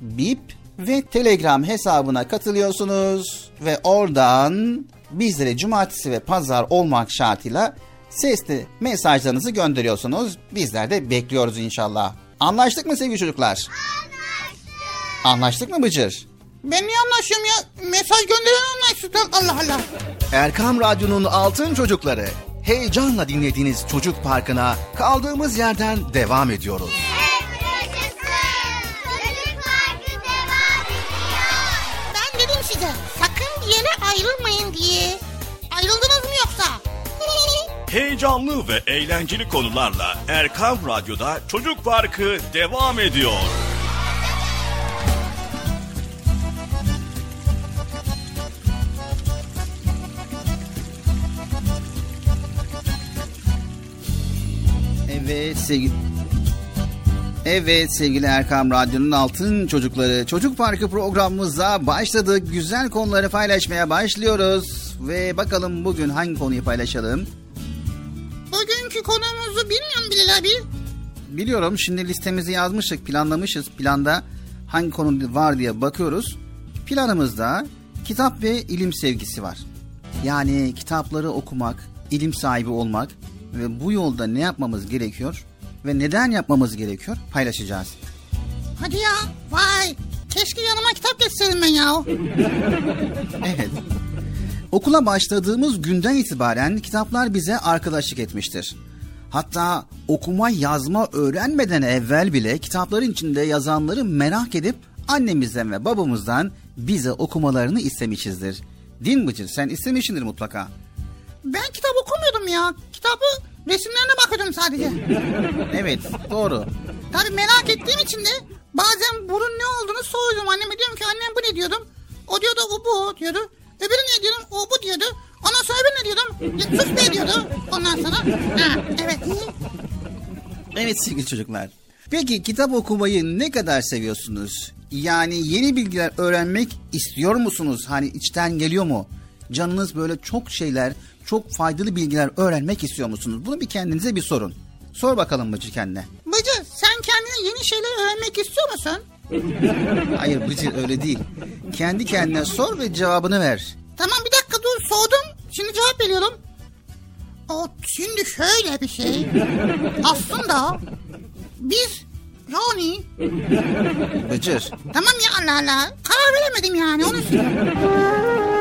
Bip ve Telegram hesabına katılıyorsunuz ve oradan bizlere cumartesi ve pazar olmak şartıyla sesli mesajlarınızı gönderiyorsunuz. Bizler de bekliyoruz inşallah. Anlaştık mı sevgili çocuklar? Anlaştık. Anlaştık mı Bıcır? Ben niye anlaşıyorum ya? Mesaj gönderen anlaştık. Allah Allah. Erkam Radyo'nun Altın Çocukları. Heyecanla dinlediğiniz Çocuk Parkı'na kaldığımız yerden devam ediyoruz. Ben dedim size sakın bir yere ayrılmayın diye. Ayrıldınız mı yoksa? Heyecanlı ve eğlenceli konularla Erkam Radyo'da Çocuk Parkı devam ediyor. Evet sevgili... Evet sevgili Erkam Radyo'nun altın çocukları. Çocuk Parkı programımıza başladık. Güzel konuları paylaşmaya başlıyoruz. Ve bakalım bugün hangi konuyu paylaşalım? Bugünkü konumuzu bilmiyorum Bilal abi. Biliyorum şimdi listemizi yazmıştık, planlamışız. Planda hangi konu var diye bakıyoruz. Planımızda kitap ve ilim sevgisi var. Yani kitapları okumak, ilim sahibi olmak ve bu yolda ne yapmamız gerekiyor ve neden yapmamız gerekiyor paylaşacağız. Hadi ya vay keşke yanıma kitap getirseydim ben ya. Evet. Okula başladığımız günden itibaren kitaplar bize arkadaşlık etmiştir. Hatta okuma yazma öğrenmeden evvel bile kitapların içinde yazanları merak edip annemizden ve babamızdan bize okumalarını istemişizdir. Mi Bıcır? Sen istemişsindir mutlaka. Ben kitap okumuyordum ya. Kitabı resimlerine bakıyordum sadece. Evet doğru. Tabii merak ettiğim için de bazen bunun ne olduğunu soruyordum. Anneme diyorum ki annem bu ne diyordum. O diyordu o bu diyordu. Öbürü ne diyordum o bu diyordu. Ondan sonra öbürü ne diyordum. Ya, sus be diyordu. Ondan sonra ha, evet. Evet sevgili çocuklar. Peki kitap okumayı ne kadar seviyorsunuz? Yani yeni bilgiler öğrenmek istiyor musunuz? Hani içten geliyor mu? Canınız böyle çok şeyler, çok faydalı bilgiler öğrenmek istiyor musunuz? Bunu bir kendinize bir sorun. Sor bakalım Bıcı kendine. Bıcı sen kendine yeni şeyler öğrenmek istiyor musun? Hayır Bıcır öyle değil. Kendi kendine sor ve cevabını ver. Tamam bir dakika dur sordum. Şimdi cevap veriyorum. O şimdi şöyle bir şey. Aslında biz yani Bıcır. tamam ya Allah Allah. Karar veremedim yani onu söyleyeyim.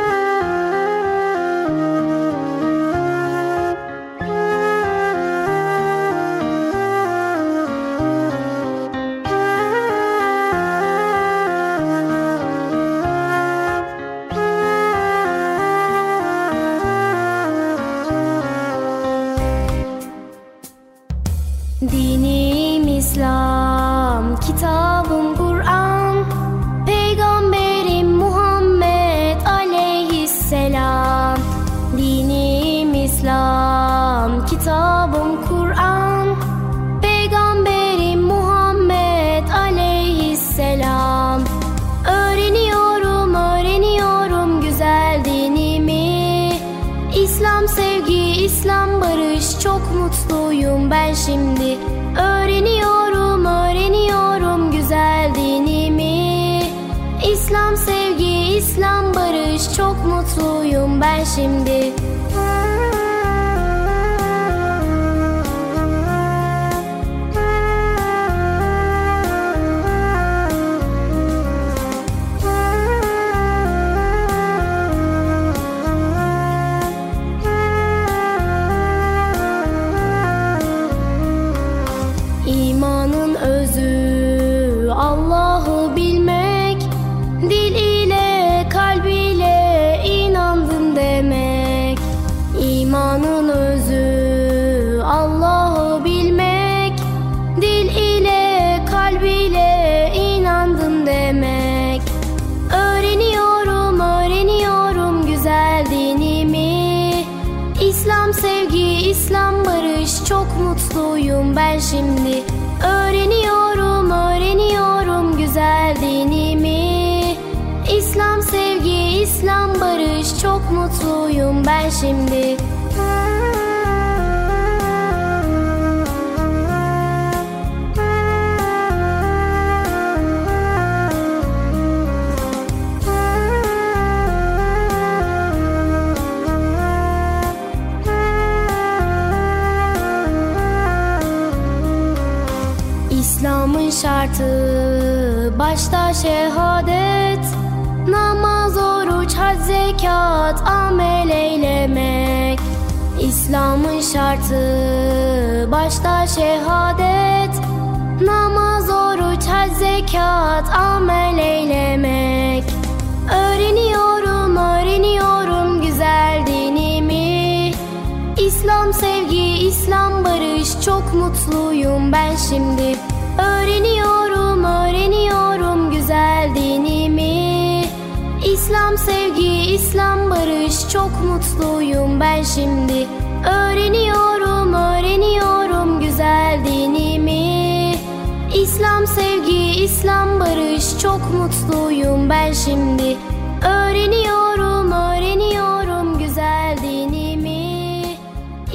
İslam sevgi, İslam barış çok mutluyum ben şimdi. Öğreniyorum, öğreniyorum güzel dinimi.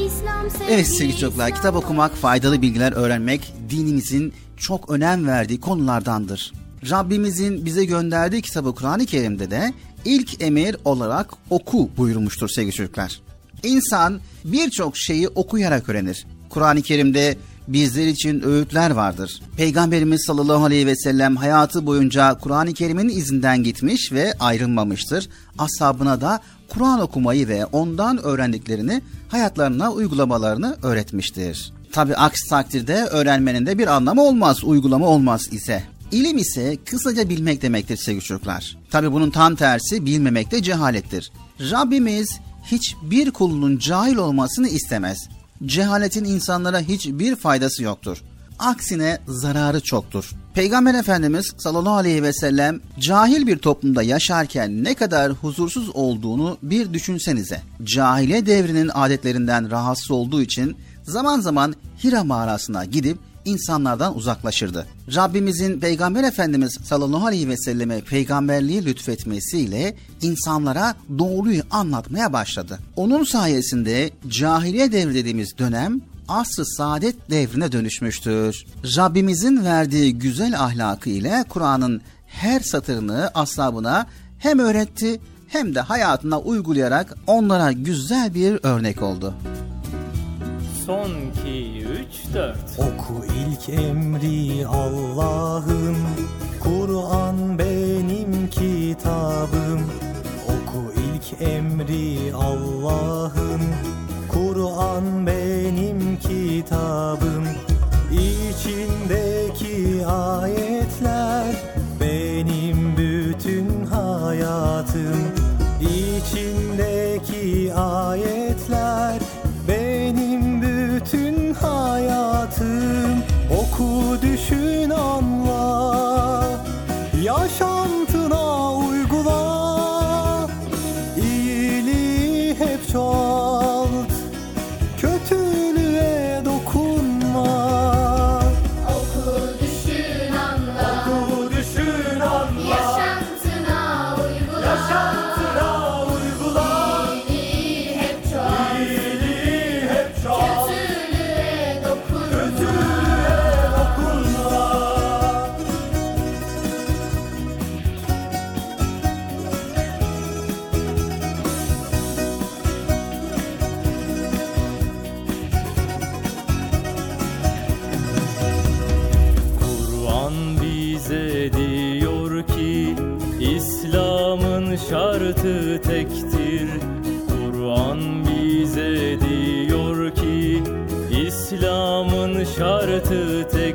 İslam sevgi, Evet sevgili çocuklar kitap okumak, faydalı bilgiler öğrenmek dinimizin çok önem verdiği konulardandır. Rabbimizin bize gönderdiği kitabı Kur'an-ı Kerim'de de ilk emir olarak oku buyurmuştur sevgili çocuklar. İnsan birçok şeyi okuyarak öğrenir. Kur'an-ı Kerim'de bizler için öğütler vardır. Peygamberimiz sallallahu aleyhi ve sellem hayatı boyunca Kur'an-ı Kerim'in izinden gitmiş ve ayrılmamıştır. Ashabına da Kur'an okumayı ve ondan öğrendiklerini hayatlarına uygulamalarını öğretmiştir. Tabi aksi takdirde öğrenmenin de bir anlamı olmaz, uygulama olmaz ise. İlim ise kısaca bilmek demektir sevgili çocuklar. Tabi bunun tam tersi bilmemek de cehalettir. Rabbimiz hiçbir kulunun cahil olmasını istemez. Cehaletin insanlara hiçbir faydası yoktur. Aksine zararı çoktur. Peygamber Efendimiz sallallahu aleyhi ve sellem cahil bir toplumda yaşarken ne kadar huzursuz olduğunu bir düşünsenize. Cahile devrinin adetlerinden rahatsız olduğu için zaman zaman Hira mağarasına gidip insanlardan uzaklaşırdı. Rabbimizin Peygamber Efendimiz sallallahu aleyhi ve selleme peygamberliği lütfetmesiyle insanlara doğruyu anlatmaya başladı. Onun sayesinde cahiliye devri dediğimiz dönem asr-ı saadet devrine dönüşmüştür. Rabbimizin verdiği güzel ahlakı ile Kur'an'ın her satırını ashabına hem öğretti hem de hayatına uygulayarak onlara güzel bir örnek oldu. Son 2, 3, 4 Oku ilk emri Allah'ın Kur'an benim kitabım. Oku ilk emri Allah'ın Kur'an benim kitabım. İçindeki ayetler benim bütün hayatım. İçindeki ayetler düşün anla. Yaşantına Şartı tektir. Kur'an bize diyor ki İslam'ın şartı tektir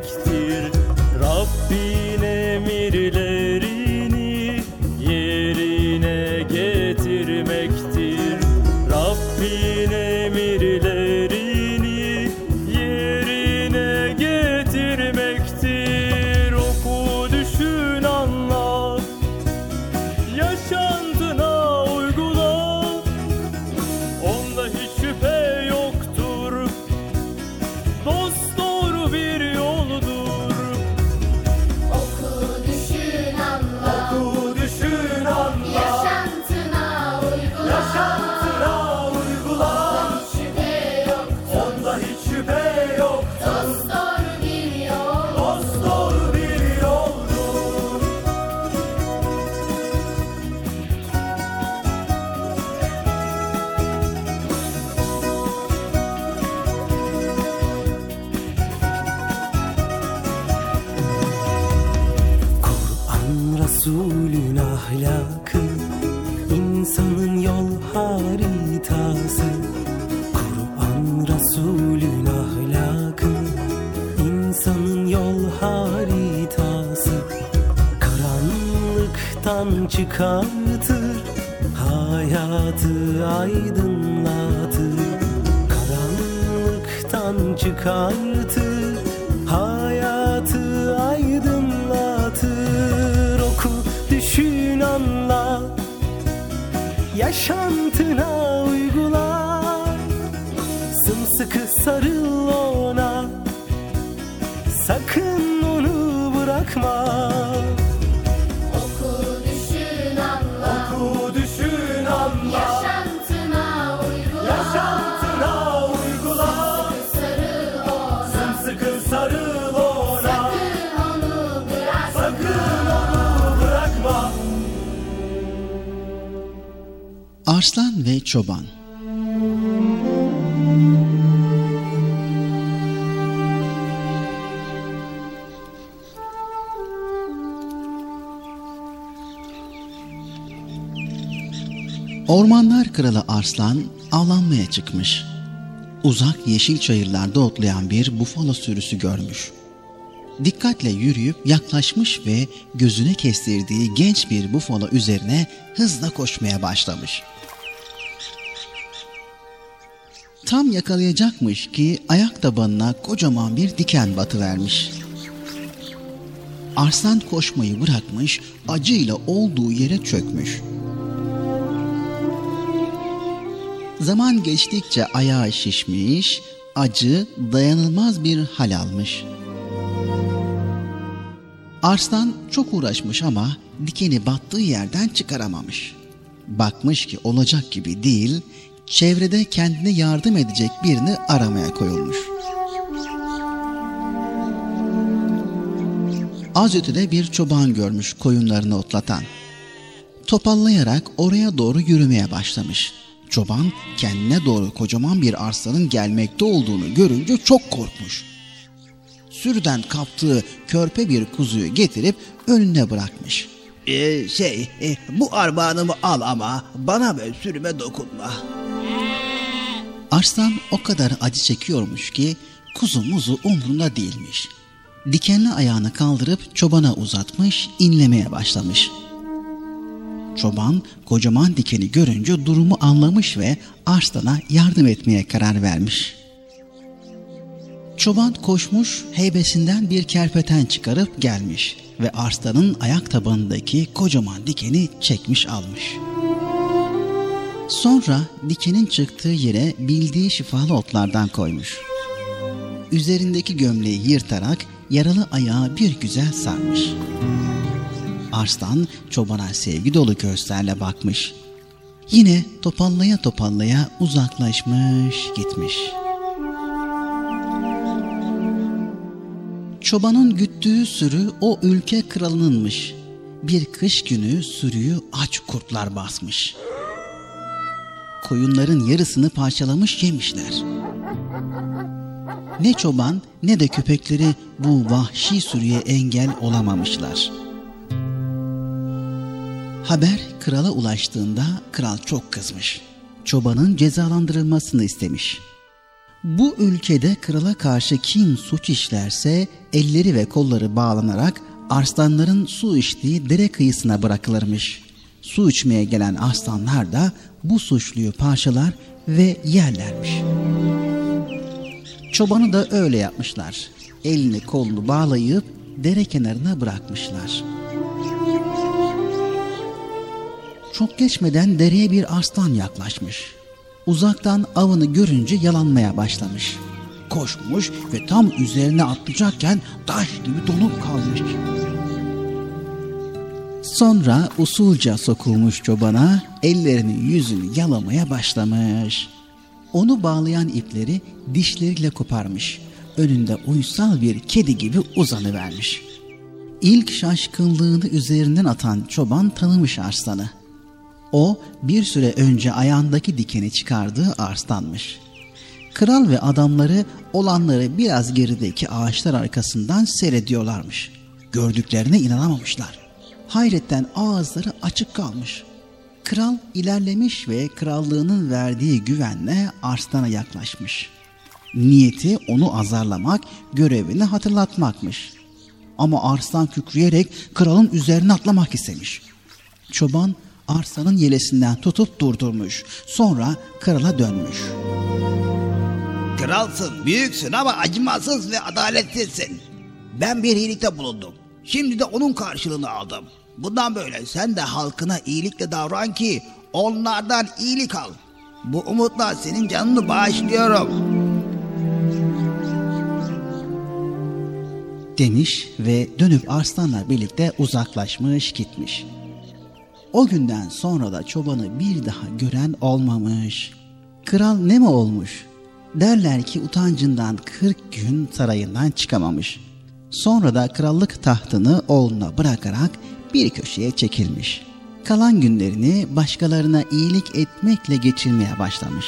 Arslan avlanmaya çıkmış. Uzak yeşil çayırlarda otlayan bir bufalo sürüsü görmüş. Dikkatle yürüyüp yaklaşmış ve gözüne kestirdiği genç bir bufalo üzerine hızla koşmaya başlamış. Tam yakalayacakmış ki ayak tabanına kocaman bir diken batıvermiş. Arslan koşmayı bırakmış, acıyla olduğu yere çökmüş. Zaman geçtikçe ayağı şişmiş, acı, dayanılmaz bir hal almış. Arslan çok uğraşmış ama dikeni battığı yerden çıkaramamış. Bakmış ki olacak gibi değil, çevrede kendine yardım edecek birini aramaya koyulmuş. Az ötede bir çoban görmüş koyunlarını otlatan. Topallayarak oraya doğru yürümeye başlamış.'' Çoban kendine doğru kocaman bir arslanın gelmekte olduğunu görünce çok korkmuş. Sürüden kaptığı körpe bir kuzuyu getirip önüne bırakmış. Ee, şey, e, bu armağanımı al ama bana ve sürüme dokunma. Arslan o kadar acı çekiyormuş ki kuzu muzu umrunda değilmiş. Dikenli ayağını kaldırıp çobana uzatmış, inlemeye başlamış. Çoban kocaman dikeni görünce durumu anlamış ve Arslan'a yardım etmeye karar vermiş. Çoban koşmuş, heybesinden bir kerpeten çıkarıp gelmiş ve Arslan'ın ayak tabanındaki kocaman dikeni çekmiş almış. Sonra dikenin çıktığı yere bildiği şifalı otlardan koymuş. Üzerindeki gömleği yırtarak yaralı ayağı bir güzel sarmış. Arslan çobana sevgi dolu gözlerle bakmış. Yine topallaya topallaya uzaklaşmış gitmiş. Çobanın güttüğü sürü o ülke kralınınmış. Bir kış günü sürüyü aç kurtlar basmış. Koyunların yarısını parçalamış yemişler. Ne çoban ne de köpekleri bu vahşi sürüye engel olamamışlar. Haber krala ulaştığında kral çok kızmış. Çobanın cezalandırılmasını istemiş. Bu ülkede krala karşı kim suç işlerse elleri ve kolları bağlanarak arslanların su içtiği dere kıyısına bırakılırmış. Su içmeye gelen arslanlar da bu suçluyu parçalar ve yerlermiş. Çobanı da öyle yapmışlar. Elini kolunu bağlayıp dere kenarına bırakmışlar. Çok geçmeden dereye bir aslan yaklaşmış. Uzaktan avını görünce yalanmaya başlamış. Koşmuş ve tam üzerine atlayacakken taş gibi donup kalmış. Sonra usulca sokulmuş çobana ellerini yüzünü yalamaya başlamış. Onu bağlayan ipleri dişleriyle koparmış. Önünde uysal bir kedi gibi uzanıvermiş. İlk şaşkınlığını üzerinden atan çoban tanımış arslanı. O bir süre önce ayağındaki dikeni çıkardığı arslanmış. Kral ve adamları olanları biraz gerideki ağaçlar arkasından seyrediyorlarmış. Gördüklerine inanamamışlar. Hayretten ağızları açık kalmış. Kral ilerlemiş ve krallığının verdiği güvenle arslana yaklaşmış. Niyeti onu azarlamak, görevini hatırlatmakmış. Ama arslan kükreyerek kralın üzerine atlamak istemiş. Çoban arslanın yelesinden tutup durdurmuş. Sonra krala dönmüş. Kralsın, büyüksün ama acımasız ve adaletsizsin. Ben bir iyilikte bulundum. Şimdi de onun karşılığını aldım. Bundan böyle sen de halkına iyilikle davran ki onlardan iyilik al. Bu umutla senin canını bağışlıyorum. Demiş ve dönüp arslanla birlikte uzaklaşmış gitmiş. O günden sonra da çobanı bir daha gören olmamış. Kral ne mi olmuş? Derler ki utancından 40 gün sarayından çıkamamış. Sonra da krallık tahtını oğluna bırakarak bir köşeye çekilmiş. Kalan günlerini başkalarına iyilik etmekle geçirmeye başlamış.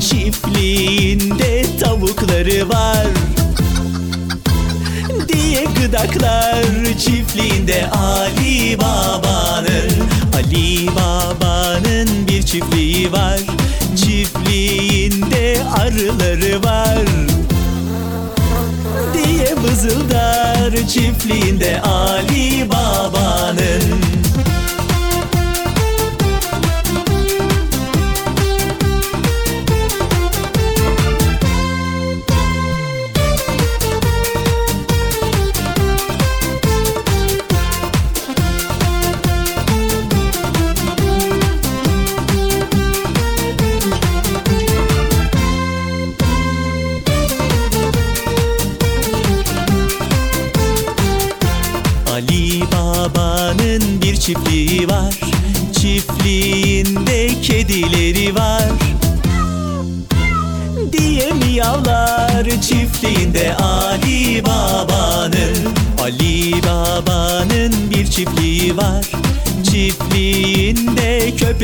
Çiftliğinde tavukları var diye gıdaklar. Çiftliğinde Ali Baba'nın Ali Baba'nın bir çiftliği var. Çiftliğinde arıları var diye vızıldar. Çiftliğinde Ali Baba'nın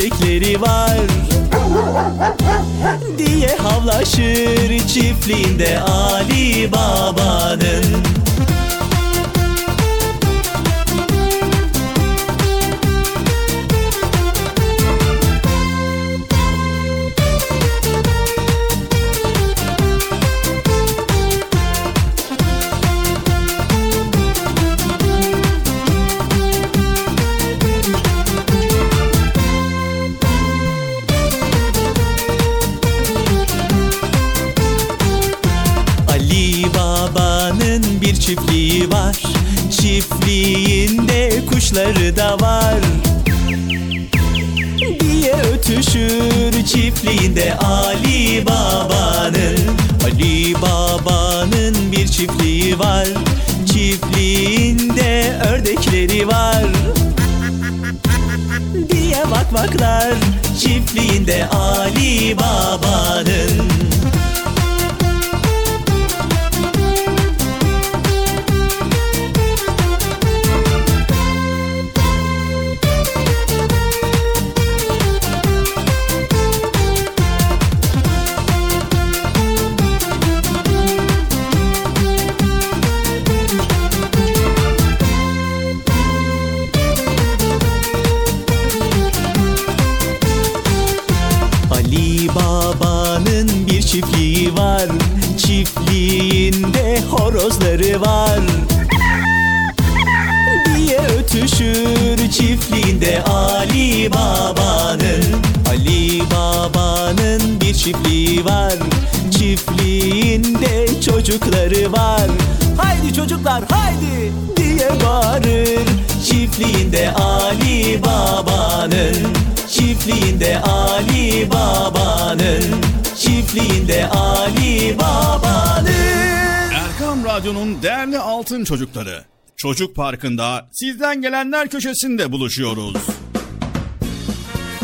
köpekleri var Diye havlaşır çiftliğinde Ali Baba'nın çiftliğinde Ali Baba'nın Çiftliğinde çocukları var Haydi çocuklar haydi diye bağırır Çiftliğinde Ali Baba'nın Çiftliğinde Ali Baba'nın Çiftliğinde Ali Baba'nın Erkam Radyo'nun değerli altın çocukları. Çocuk Parkı'nda sizden gelenler köşesinde buluşuyoruz.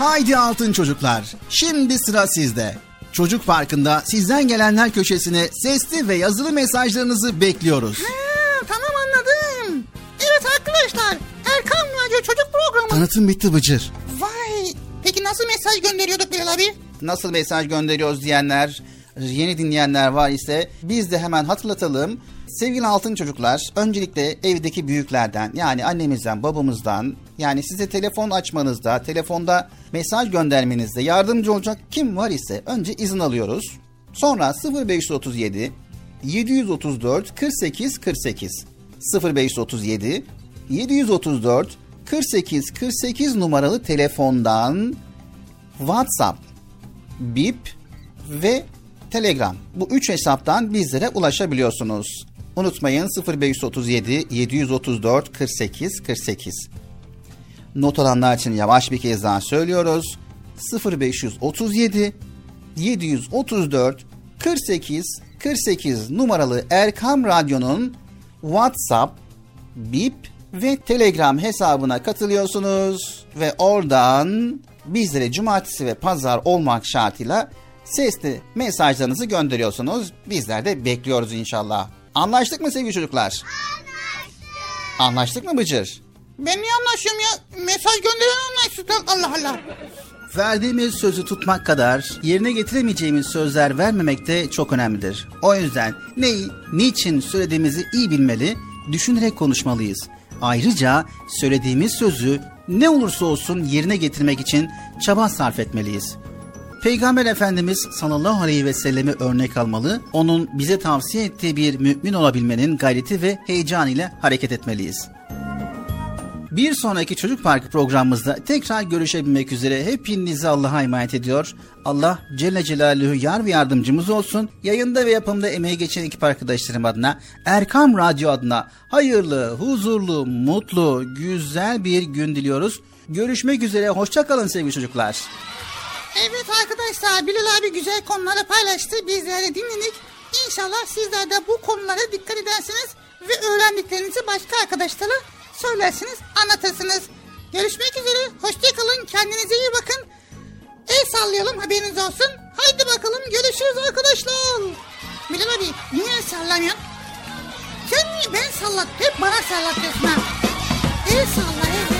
Haydi altın çocuklar. Şimdi sıra sizde. Çocuk Parkı'nda sizden gelenler köşesine sesli ve yazılı mesajlarınızı bekliyoruz. Ha, tamam anladım. Evet arkadaşlar. Erkan Radyo Çocuk Programı. Tanıtım bitti Bıcır. Vay. Peki nasıl mesaj gönderiyorduk Bilal abi? nasıl mesaj gönderiyoruz diyenler, yeni dinleyenler var ise biz de hemen hatırlatalım. Sevgili altın çocuklar, öncelikle evdeki büyüklerden yani annemizden, babamızdan yani size telefon açmanızda, telefonda mesaj göndermenizde yardımcı olacak kim var ise önce izin alıyoruz. Sonra 0537 734 48 48 0537 734 48 48 numaralı telefondan WhatsApp, Bip ve Telegram. Bu üç hesaptan bizlere ulaşabiliyorsunuz. Unutmayın 0537 734 48 48. Not alanlar için yavaş bir kez daha söylüyoruz. 0537 734 48 48 numaralı Erkam Radyo'nun WhatsApp, Bip ve Telegram hesabına katılıyorsunuz ve oradan bizlere cumartesi ve pazar olmak şartıyla sesli mesajlarınızı gönderiyorsunuz. Bizler de bekliyoruz inşallah. Anlaştık mı sevgili çocuklar? Anlaştık. Anlaştık mı Bıcır? Ben niye anlaşıyorum ya? Mesaj gönderen anlaşsın. Allah Allah. Verdiğimiz sözü tutmak kadar yerine getiremeyeceğimiz sözler vermemek de çok önemlidir. O yüzden neyi, niçin söylediğimizi iyi bilmeli, düşünerek konuşmalıyız. Ayrıca söylediğimiz sözü ne olursa olsun yerine getirmek için çaba sarf etmeliyiz. Peygamber Efendimiz sallallahu aleyhi ve sellemi örnek almalı, onun bize tavsiye ettiği bir mümin olabilmenin gayreti ve heyecan ile hareket etmeliyiz. Bir sonraki Çocuk Parkı programımızda tekrar görüşebilmek üzere hepinizi Allah'a emanet ediyor. Allah Celle Celaluhu yar ve yardımcımız olsun. Yayında ve yapımda emeği geçen ekip arkadaşlarım adına, Erkam Radyo adına hayırlı, huzurlu, mutlu, güzel bir gün diliyoruz. Görüşmek üzere, hoşçakalın sevgili çocuklar. Evet arkadaşlar Bilal abi güzel konuları paylaştı. Bizler de dinledik. İnşallah sizler de bu konulara dikkat edersiniz ve öğrendiklerinizi başka arkadaşlara söylersiniz, anlatırsınız. Görüşmek üzere. Hoşçakalın. Kendinize iyi bakın. El sallayalım haberiniz olsun. Haydi bakalım görüşürüz arkadaşlar. Bilal abi niye sallamıyorsun? Sen niye ben sallat hep bana sallatıyorsun ha. El salla el.